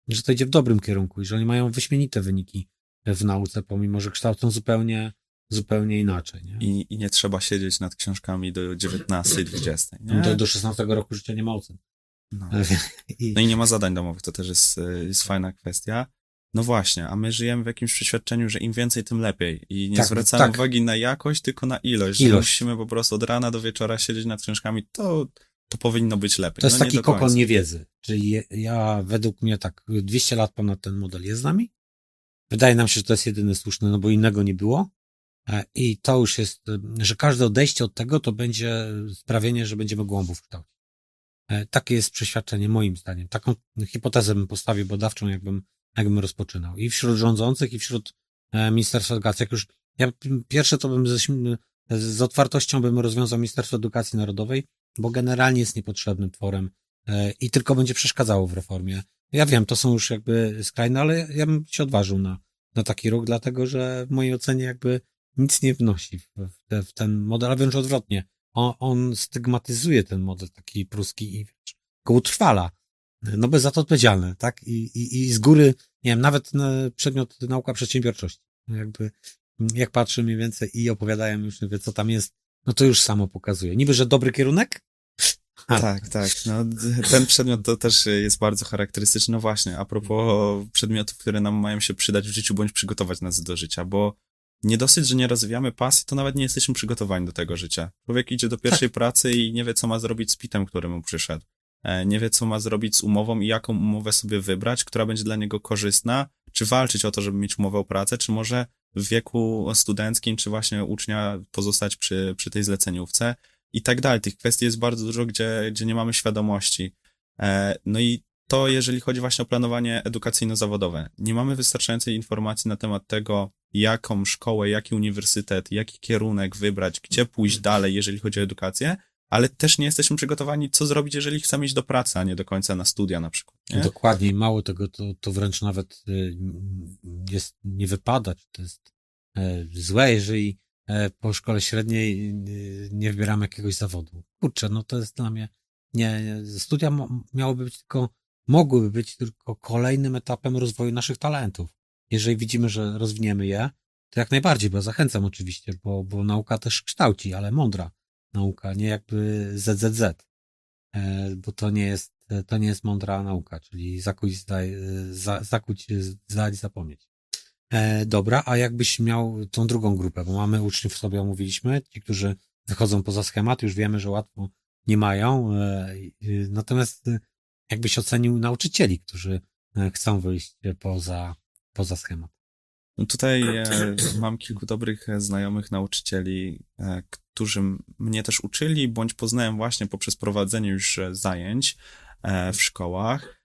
że to idzie w dobrym kierunku i że oni mają wyśmienite wyniki w nauce, pomimo, że kształcą zupełnie, zupełnie inaczej. Nie? I, I nie trzeba siedzieć nad książkami do 19, 20. Nie? Do, do 16 roku życia nie ma ocen. No. I... no i nie ma zadań domowych, to też jest, jest fajna kwestia. No właśnie, a my żyjemy w jakimś przeświadczeniu, że im więcej, tym lepiej. I nie tak, zwracamy tak. uwagi na jakość, tylko na ilość. ilość. Musimy po prostu od rana do wieczora siedzieć nad książkami. To, to powinno być lepiej. To jest no, taki kokon niewiedzy. Czyli ja, według mnie tak, 200 lat ponad ten model jest z nami. Wydaje nam się, że to jest jedyny słuszny, no bo innego nie było. E, I to już jest, że każde odejście od tego to będzie sprawienie, że będziemy głąbów kształcić. E, takie jest przeświadczenie moim zdaniem. Taką hipotezę bym postawił badawczą, jakbym, jakbym rozpoczynał. I wśród rządzących, i wśród e, Ministerstwa Edukacji. Jak już, ja pierwsze to bym ze, z otwartością bym rozwiązał Ministerstwo Edukacji Narodowej, bo generalnie jest niepotrzebnym tworem e, i tylko będzie przeszkadzało w reformie. Ja wiem, to są już jakby skrajne, ale ja bym się odważył na, na taki ruch, dlatego że w mojej ocenie jakby nic nie wnosi w, te, w ten model, a wręcz odwrotnie. On, on stygmatyzuje ten model taki pruski i go utrwala. No bez za to odpowiedzialne, tak? I, i, I z góry, nie wiem, nawet na przedmiot nauka przedsiębiorczości. Jakby, jak patrzę mniej więcej i opowiadają już, wie, co tam jest, no to już samo pokazuje. Niby, że dobry kierunek, tak, tak. No, ten przedmiot to też jest bardzo charakterystyczny. No właśnie, a propos przedmiotów, które nam mają się przydać w życiu, bądź przygotować nas do życia, bo nie dosyć, że nie rozwijamy pasji, to nawet nie jesteśmy przygotowani do tego życia. Człowiek idzie do pierwszej tak. pracy i nie wie, co ma zrobić z pitem, który mu przyszedł. E, nie wie, co ma zrobić z umową i jaką umowę sobie wybrać, która będzie dla niego korzystna, czy walczyć o to, żeby mieć umowę o pracę, czy może w wieku studenckim, czy właśnie ucznia pozostać przy, przy tej zleceniówce i tak dalej. Tych kwestii jest bardzo dużo, gdzie, gdzie nie mamy świadomości. E, no i to, jeżeli chodzi właśnie o planowanie edukacyjno-zawodowe. Nie mamy wystarczającej informacji na temat tego, jaką szkołę, jaki uniwersytet, jaki kierunek wybrać, gdzie pójść dalej, jeżeli chodzi o edukację, ale też nie jesteśmy przygotowani, co zrobić, jeżeli chcemy iść do pracy, a nie do końca na studia na przykład. Nie? Dokładnie, mało tego, to, to wręcz nawet y, jest, nie wypadać, to jest e, złe, jeżeli po szkole średniej y, nie wybieramy jakiegoś zawodu. Kurczę, no to jest dla mnie, nie, studia miałyby być tylko, mogłyby być tylko kolejnym etapem rozwoju naszych talentów. Jeżeli widzimy, że rozwiniemy je, to jak najbardziej, bo zachęcam oczywiście, bo, bo nauka też kształci, ale mądra nauka, nie jakby ZZZ, e, bo to nie jest, to nie jest mądra nauka, czyli zakuć, zdaj, za, zakuć, zdać, zapomnieć. E, dobra, a jakbyś miał tą drugą grupę, bo mamy uczniów, sobie omówiliśmy, ci, którzy wychodzą poza schemat, już wiemy, że łatwo nie mają, e, natomiast e, jakbyś ocenił nauczycieli, którzy e, chcą wyjść poza, poza schemat. No tutaj e, mam kilku dobrych znajomych nauczycieli, e, którzy mnie też uczyli, bądź poznałem właśnie poprzez prowadzenie już zajęć w szkołach.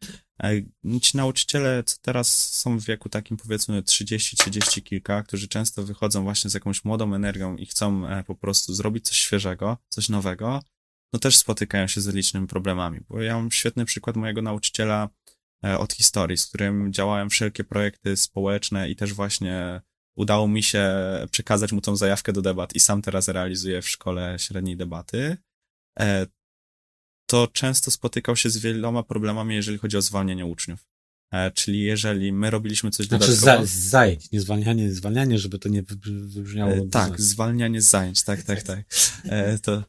Ci nauczyciele, co teraz są w wieku takim powiedzmy 30-30 kilka, którzy często wychodzą właśnie z jakąś młodą energią i chcą e, po prostu zrobić coś świeżego, coś nowego, no też spotykają się z licznymi problemami. Bo ja mam świetny przykład mojego nauczyciela e, od historii, z którym działałem wszelkie projekty społeczne i też właśnie udało mi się przekazać mu tą zajawkę do debat i sam teraz realizuję w szkole średniej debaty. To często spotykał się z wieloma problemami, jeżeli chodzi o zwalnianie uczniów. E, czyli jeżeli my robiliśmy coś znaczy dodatkowo... z zajęć, nie zwalnianie, zwalnianie, żeby to nie wybrzmiało... E, tak, zwalnianie z zajęć, tak, tak, tak. E, to,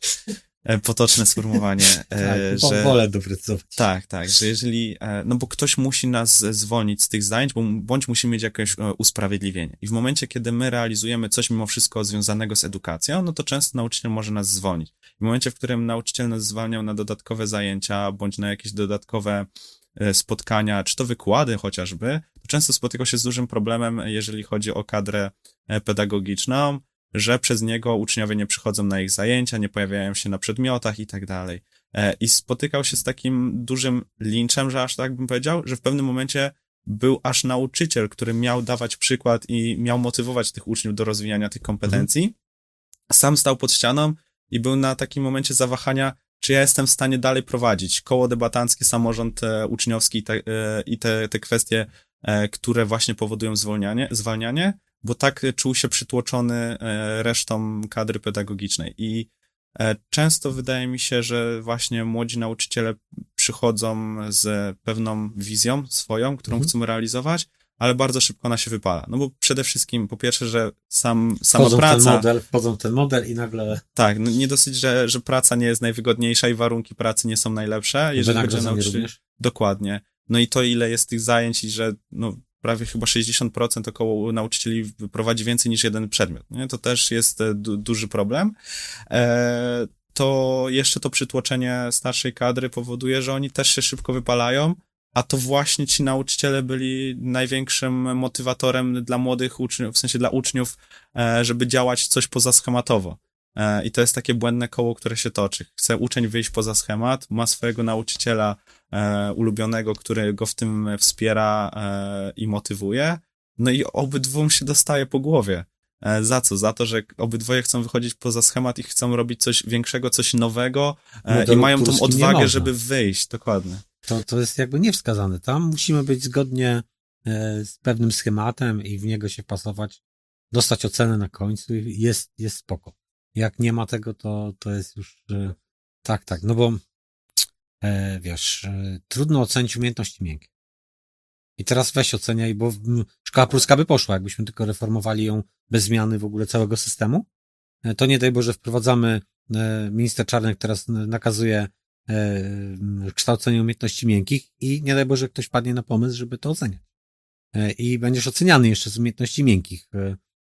potoczne sformułowanie, e, tak, że... wolę doprecyzować. Tak, tak, że jeżeli, e, no bo ktoś musi nas zwolnić z tych zajęć, bo, bądź musi mieć jakieś e, usprawiedliwienie. I w momencie, kiedy my realizujemy coś mimo wszystko związanego z edukacją, no to często nauczyciel może nas zwolnić. W momencie, w którym nauczyciel nas zwalniał na dodatkowe zajęcia, bądź na jakieś dodatkowe e, spotkania, czy to wykłady chociażby, to często spotykał się z dużym problemem, jeżeli chodzi o kadrę pedagogiczną, że przez niego uczniowie nie przychodzą na ich zajęcia, nie pojawiają się na przedmiotach i tak dalej. E, I spotykał się z takim dużym linczem, że aż tak bym powiedział, że w pewnym momencie był aż nauczyciel, który miał dawać przykład i miał motywować tych uczniów do rozwijania tych kompetencji. Mhm. Sam stał pod ścianą i był na takim momencie zawahania, czy ja jestem w stanie dalej prowadzić koło debatanckie, samorząd e, uczniowski i te, e, i te, te kwestie, które właśnie powodują zwolnianie, zwalnianie, bo tak czuł się przytłoczony resztą kadry pedagogicznej. I E, często wydaje mi się, że właśnie młodzi nauczyciele przychodzą z pewną wizją swoją, którą mhm. chcą realizować, ale bardzo szybko ona się wypala. No bo przede wszystkim, po pierwsze, że sam, sama wchodzą praca... Ten model, wchodzą w ten model i nagle... Tak, no nie dosyć, że, że praca nie jest najwygodniejsza i warunki pracy nie są najlepsze. Jeżeli będzie nauczyciel... Dokładnie. No i to, ile jest tych zajęć i że no, prawie chyba 60% około nauczycieli prowadzi więcej niż jeden przedmiot. Nie? To też jest e, du duży problem. E, to jeszcze to przytłoczenie starszej kadry powoduje, że oni też się szybko wypalają, a to właśnie ci nauczyciele byli największym motywatorem dla młodych uczniów, w sensie dla uczniów, e, żeby działać coś pozaschematowo. E, I to jest takie błędne koło, które się toczy. Chce uczeń wyjść poza schemat, ma swojego nauczyciela e, ulubionego, który go w tym wspiera e, i motywuje. No i obydwóm się dostaje po głowie. E, za co? Za to, że obydwoje chcą wychodzić poza schemat i chcą robić coś większego, coś nowego e, no i mają tą odwagę, żeby wyjść. Dokładnie. To, to jest jakby niewskazane. Tam musimy być zgodnie e, z pewnym schematem i w niego się pasować, dostać ocenę na końcu i jest, jest spoko. Jak nie ma tego, to, to jest już e, tak, tak, no bo e, wiesz, e, trudno ocenić umiejętności miękkie. I teraz weź oceniaj, bo szkoła polska by poszła, jakbyśmy tylko reformowali ją bez zmiany w ogóle całego systemu. E, to nie daj Boże wprowadzamy, minister Czarnek teraz nakazuje kształcenie umiejętności miękkich i nie daj Boże ktoś padnie na pomysł, żeby to oceniać. I będziesz oceniany jeszcze z umiejętności miękkich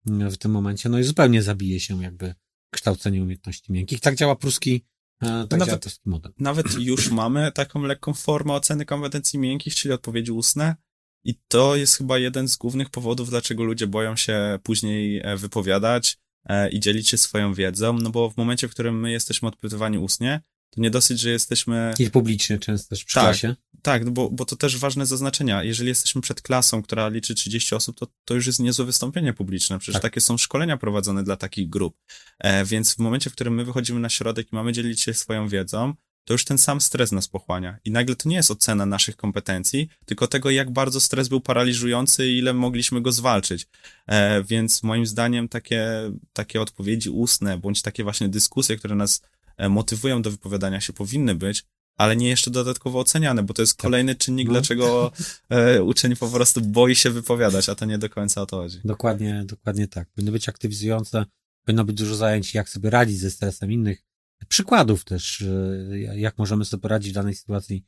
w tym momencie, no i zupełnie zabije się jakby kształcenie umiejętności miękkich. Tak działa pruski, e, tak nawet, działa model. Nawet już mamy taką lekką formę oceny kompetencji miękkich, czyli odpowiedzi ustne. I to jest chyba jeden z głównych powodów, dlaczego ludzie boją się później e, wypowiadać e, i dzielić się swoją wiedzą, no bo w momencie, w którym my jesteśmy odpytywani ustnie, to nie dosyć, że jesteśmy... I publicznie często też przy tak, klasie. Tak, bo, bo to też ważne zaznaczenia. Jeżeli jesteśmy przed klasą, która liczy 30 osób, to, to już jest niezłe wystąpienie publiczne. Przecież tak. takie są szkolenia prowadzone dla takich grup. E, więc w momencie, w którym my wychodzimy na środek i mamy dzielić się swoją wiedzą, to już ten sam stres nas pochłania. I nagle to nie jest ocena naszych kompetencji, tylko tego, jak bardzo stres był paraliżujący i ile mogliśmy go zwalczyć. E, więc moim zdaniem takie, takie odpowiedzi ustne, bądź takie właśnie dyskusje, które nas e, motywują do wypowiadania się, powinny być, ale nie jeszcze dodatkowo oceniane, bo to jest tak. kolejny czynnik, no. dlaczego e, uczeń po prostu boi się wypowiadać, a to nie do końca o to chodzi. Dokładnie, dokładnie tak. Powinny być aktywizujące, powinno być dużo zajęć, jak sobie radzić ze stresem innych, przykładów też, e, jak możemy sobie poradzić w danej sytuacji,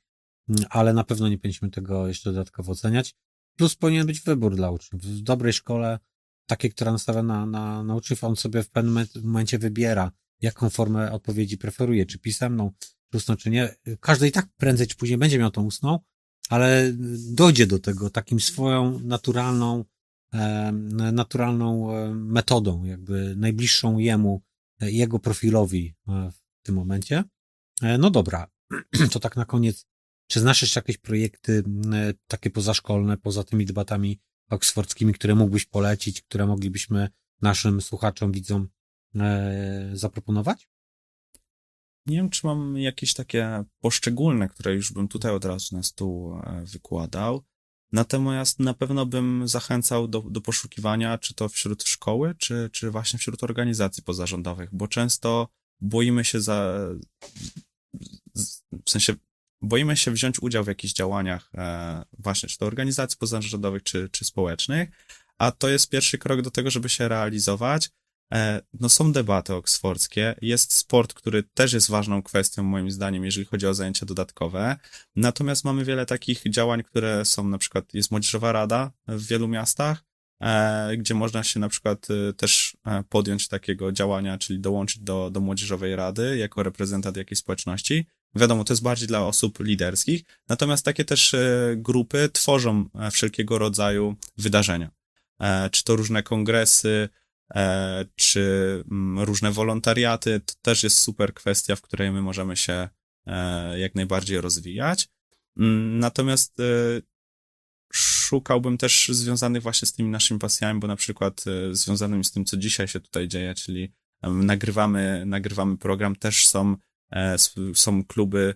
ale na pewno nie powinniśmy tego jeszcze dodatkowo oceniać. Plus powinien być wybór dla uczniów. W dobrej szkole, takiej, która nastawia na, na, na uczniów, on sobie w pewnym momencie wybiera, jaką formę odpowiedzi preferuje, czy pisemną, ustną, czy nie. Każdy i tak prędzej czy później będzie miał tą ustną, ale dojdzie do tego takim swoją naturalną, e, naturalną e, metodą, jakby najbliższą jemu, e, jego profilowi w tym momencie. No dobra, to tak na koniec. Czy znasz jeszcze jakieś projekty takie pozaszkolne, poza tymi debatami oksfordzkimi, które mógłbyś polecić, które moglibyśmy naszym słuchaczom, widzom zaproponować? Nie wiem, czy mam jakieś takie poszczególne, które już bym tutaj od razu na stół e, wykładał. Natomiast na pewno bym zachęcał do, do poszukiwania, czy to wśród szkoły, czy, czy właśnie wśród organizacji pozarządowych, bo często boimy się za, w sensie boimy się wziąć udział w jakichś działaniach, e, właśnie, czy to organizacji pozarządowych, czy, czy społecznych, a to jest pierwszy krok do tego, żeby się realizować, no są debaty oksfordzkie, jest sport, który też jest ważną kwestią moim zdaniem, jeżeli chodzi o zajęcia dodatkowe. Natomiast mamy wiele takich działań, które są na przykład, jest Młodzieżowa Rada w wielu miastach, e, gdzie można się na przykład e, też podjąć takiego działania, czyli dołączyć do, do Młodzieżowej Rady jako reprezentant jakiejś społeczności. Wiadomo, to jest bardziej dla osób liderskich, natomiast takie też grupy tworzą wszelkiego rodzaju wydarzenia. Czy to różne kongresy, E, czy mm, różne wolontariaty, to też jest super kwestia, w której my możemy się e, jak najbardziej rozwijać. Mm, natomiast e, szukałbym też związanych właśnie z tymi naszymi pasjami, bo na przykład związanymi z tym, co dzisiaj się tutaj dzieje, czyli nagrywamy, nagrywamy program, też są, są kluby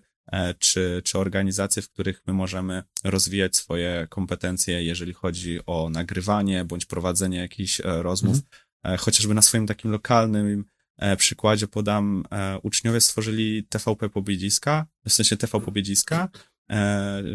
czy, czy organizacje, w których my możemy rozwijać swoje kompetencje, jeżeli chodzi o nagrywanie bądź prowadzenie jakichś rozmów. Mhm E, chociażby na swoim takim lokalnym e, przykładzie podam, e, uczniowie stworzyli TVP Pobiedziska, w sensie TV Pobiedziska,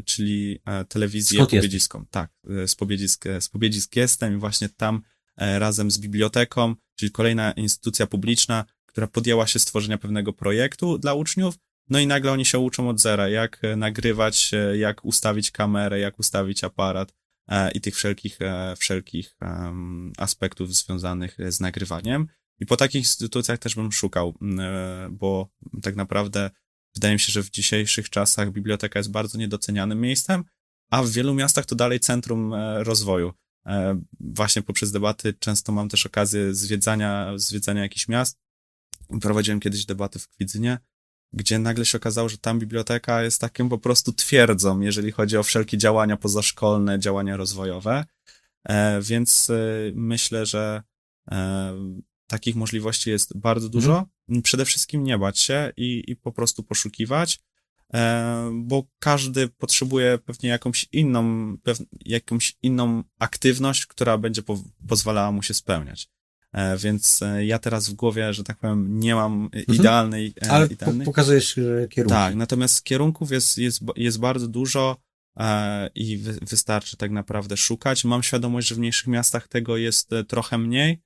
czyli telewizję Skąd pobiedziską. Jest? Tak, z Pobiedzisk, z Pobiedzisk jestem i właśnie tam razem z biblioteką, czyli kolejna instytucja publiczna, która podjęła się stworzenia pewnego projektu dla uczniów, no i nagle oni się uczą od zera, jak nagrywać, jak ustawić kamerę, jak ustawić aparat, E, i tych wszelkich, e, wszelkich aspektów związanych z nagrywaniem. I po takich instytucjach też bym szukał, e, bo tak naprawdę wydaje mi się, że w dzisiejszych czasach biblioteka jest bardzo niedocenianym miejscem, a w wielu miastach to dalej centrum rozwoju. Właśnie poprzez debaty często mam też okazję zwiedzania, zwiedzania jakichś miast. Prowadziłem kiedyś debaty w Kwidzynie gdzie nagle się okazało, że tam biblioteka jest takim po prostu twierdzą, jeżeli chodzi o wszelkie działania pozaszkolne, działania rozwojowe. E, więc e, myślę, że e, takich możliwości jest bardzo dużo. Mhm. Przede wszystkim nie bać się i, i po prostu poszukiwać, bo każdy potrzebuje pewnie jakąś inną, jakąś inną aktywność, która będzie po, pozwalała mu się spełniać. E, więc e, ja teraz w głowie, że tak powiem, nie mam mhm. idealnej. E, Ale idealnej. pokazujesz kierunki. Tak, natomiast kierunków jest, jest, jest bardzo dużo i wystarczy tak naprawdę szukać. Mam świadomość, że w mniejszych miastach tego jest trochę mniej,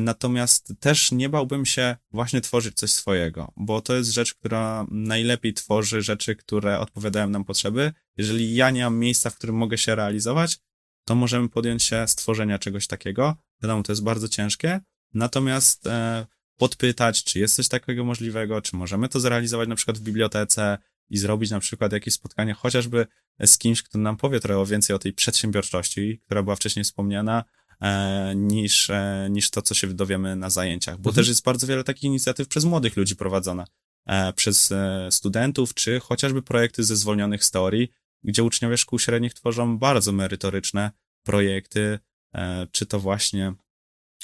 natomiast też nie bałbym się właśnie tworzyć coś swojego, bo to jest rzecz, która najlepiej tworzy rzeczy, które odpowiadają nam potrzeby. Jeżeli ja nie mam miejsca, w którym mogę się realizować, to możemy podjąć się stworzenia czegoś takiego. Wiadomo, to jest bardzo ciężkie, natomiast e, podpytać, czy jest coś takiego możliwego, czy możemy to zrealizować na przykład w bibliotece i zrobić na przykład jakieś spotkanie chociażby z kimś, kto nam powie trochę więcej o tej przedsiębiorczości, która była wcześniej wspomniana, e, niż, e, niż to, co się dowiemy na zajęciach. Bo mhm. też jest bardzo wiele takich inicjatyw przez młodych ludzi prowadzona, e, przez studentów, czy chociażby projekty ze zwolnionych z teorii, gdzie uczniowie szkół średnich tworzą bardzo merytoryczne projekty, e, czy to właśnie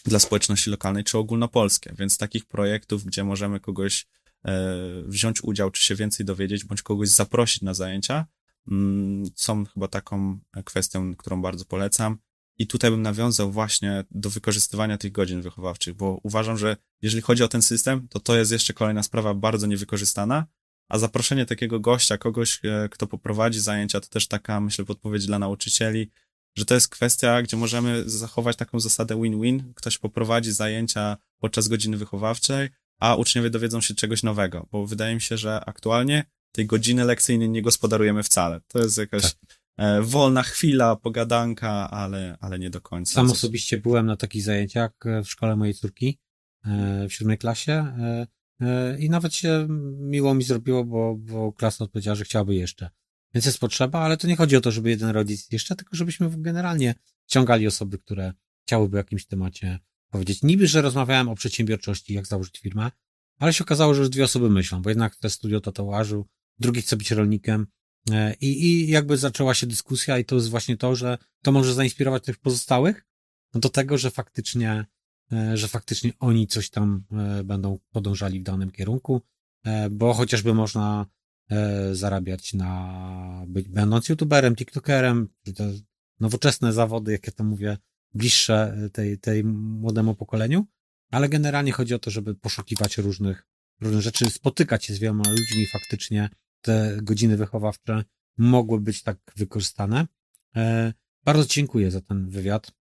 dla społeczności lokalnej, czy ogólnopolskie. Więc takich projektów, gdzie możemy kogoś e, wziąć udział, czy się więcej dowiedzieć, bądź kogoś zaprosić na zajęcia, mm, są chyba taką kwestią, którą bardzo polecam. I tutaj bym nawiązał właśnie do wykorzystywania tych godzin wychowawczych, bo uważam, że jeżeli chodzi o ten system, to to jest jeszcze kolejna sprawa bardzo niewykorzystana, a zaproszenie takiego gościa, kogoś, e, kto poprowadzi zajęcia, to też taka, myślę, podpowiedź dla nauczycieli, że to jest kwestia, gdzie możemy zachować taką zasadę win-win. Ktoś poprowadzi zajęcia podczas godziny wychowawczej, a uczniowie dowiedzą się czegoś nowego, bo wydaje mi się, że aktualnie tej godziny lekcyjnej nie gospodarujemy wcale. To jest jakaś tak. E, wolna chwila, pogadanka, ale, ale nie do końca. Sam osobiście byłem na takich zajęciach e, w szkole mojej córki w siódmej klasie i nawet się miło mi zrobiło, bo, bo klasa odpowiedziała, że chciałaby jeszcze. Więc jest potrzeba, ale to nie chodzi o to, żeby jeden rodzic jeszcze, tylko żebyśmy generalnie ściągali osoby, które chciałyby o jakimś temacie powiedzieć. Niby, że rozmawiałem o przedsiębiorczości, jak założyć firmę, ale się okazało, że już dwie osoby myślą, bo jednak te studio tatuażu, drugi chce być rolnikiem e, i, i jakby zaczęła się dyskusja i to jest właśnie to, że to może zainspirować tych pozostałych do tego, że faktycznie E, że faktycznie oni coś tam e, będą podążali w danym kierunku, e, bo chociażby można zarabiać na, być, będąc youtuberem, tiktokerem, nowoczesne zawody, jakie to mówię, bliższe tej, tej młodemu pokoleniu, ale generalnie chodzi o to, żeby poszukiwać różnych, różnych rzeczy, spotykać się z wieloma ludźmi, faktycznie te godziny wychowawcze mogły być tak wykorzystane. Bardzo dziękuję za ten wywiad.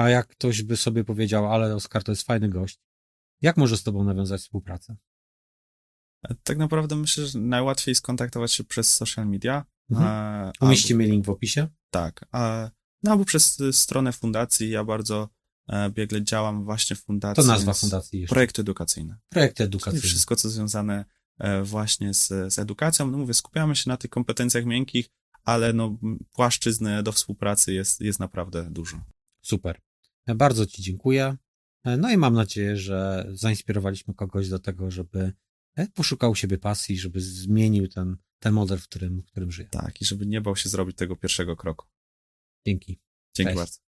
A jak ktoś by sobie powiedział, ale Oskar to jest fajny gość, Jak może z tobą nawiązać współpracę? Tak naprawdę myślę, że najłatwiej skontaktować się przez social media. Mhm. Umieścimy link w opisie. Tak, a, no albo przez y, stronę fundacji. Ja bardzo e, biegle działam właśnie w fundacji. To nazwa fundacji jeszcze. Projekty edukacyjne. Projekty Czyli edukacyjne. wszystko, co związane e, właśnie z, z edukacją. No mówię, skupiamy się na tych kompetencjach miękkich, ale no, m, płaszczyzny do współpracy jest, jest naprawdę dużo. Super. Bardzo Ci dziękuję. No i mam nadzieję, że zainspirowaliśmy kogoś do tego, żeby e, poszukał u siebie pasji, żeby zmienił ten, ten model, w którym, w którym żyje. Tak, i żeby nie bał się zrobić tego pierwszego kroku. Dzięki. Dzięki Cześć. bardzo.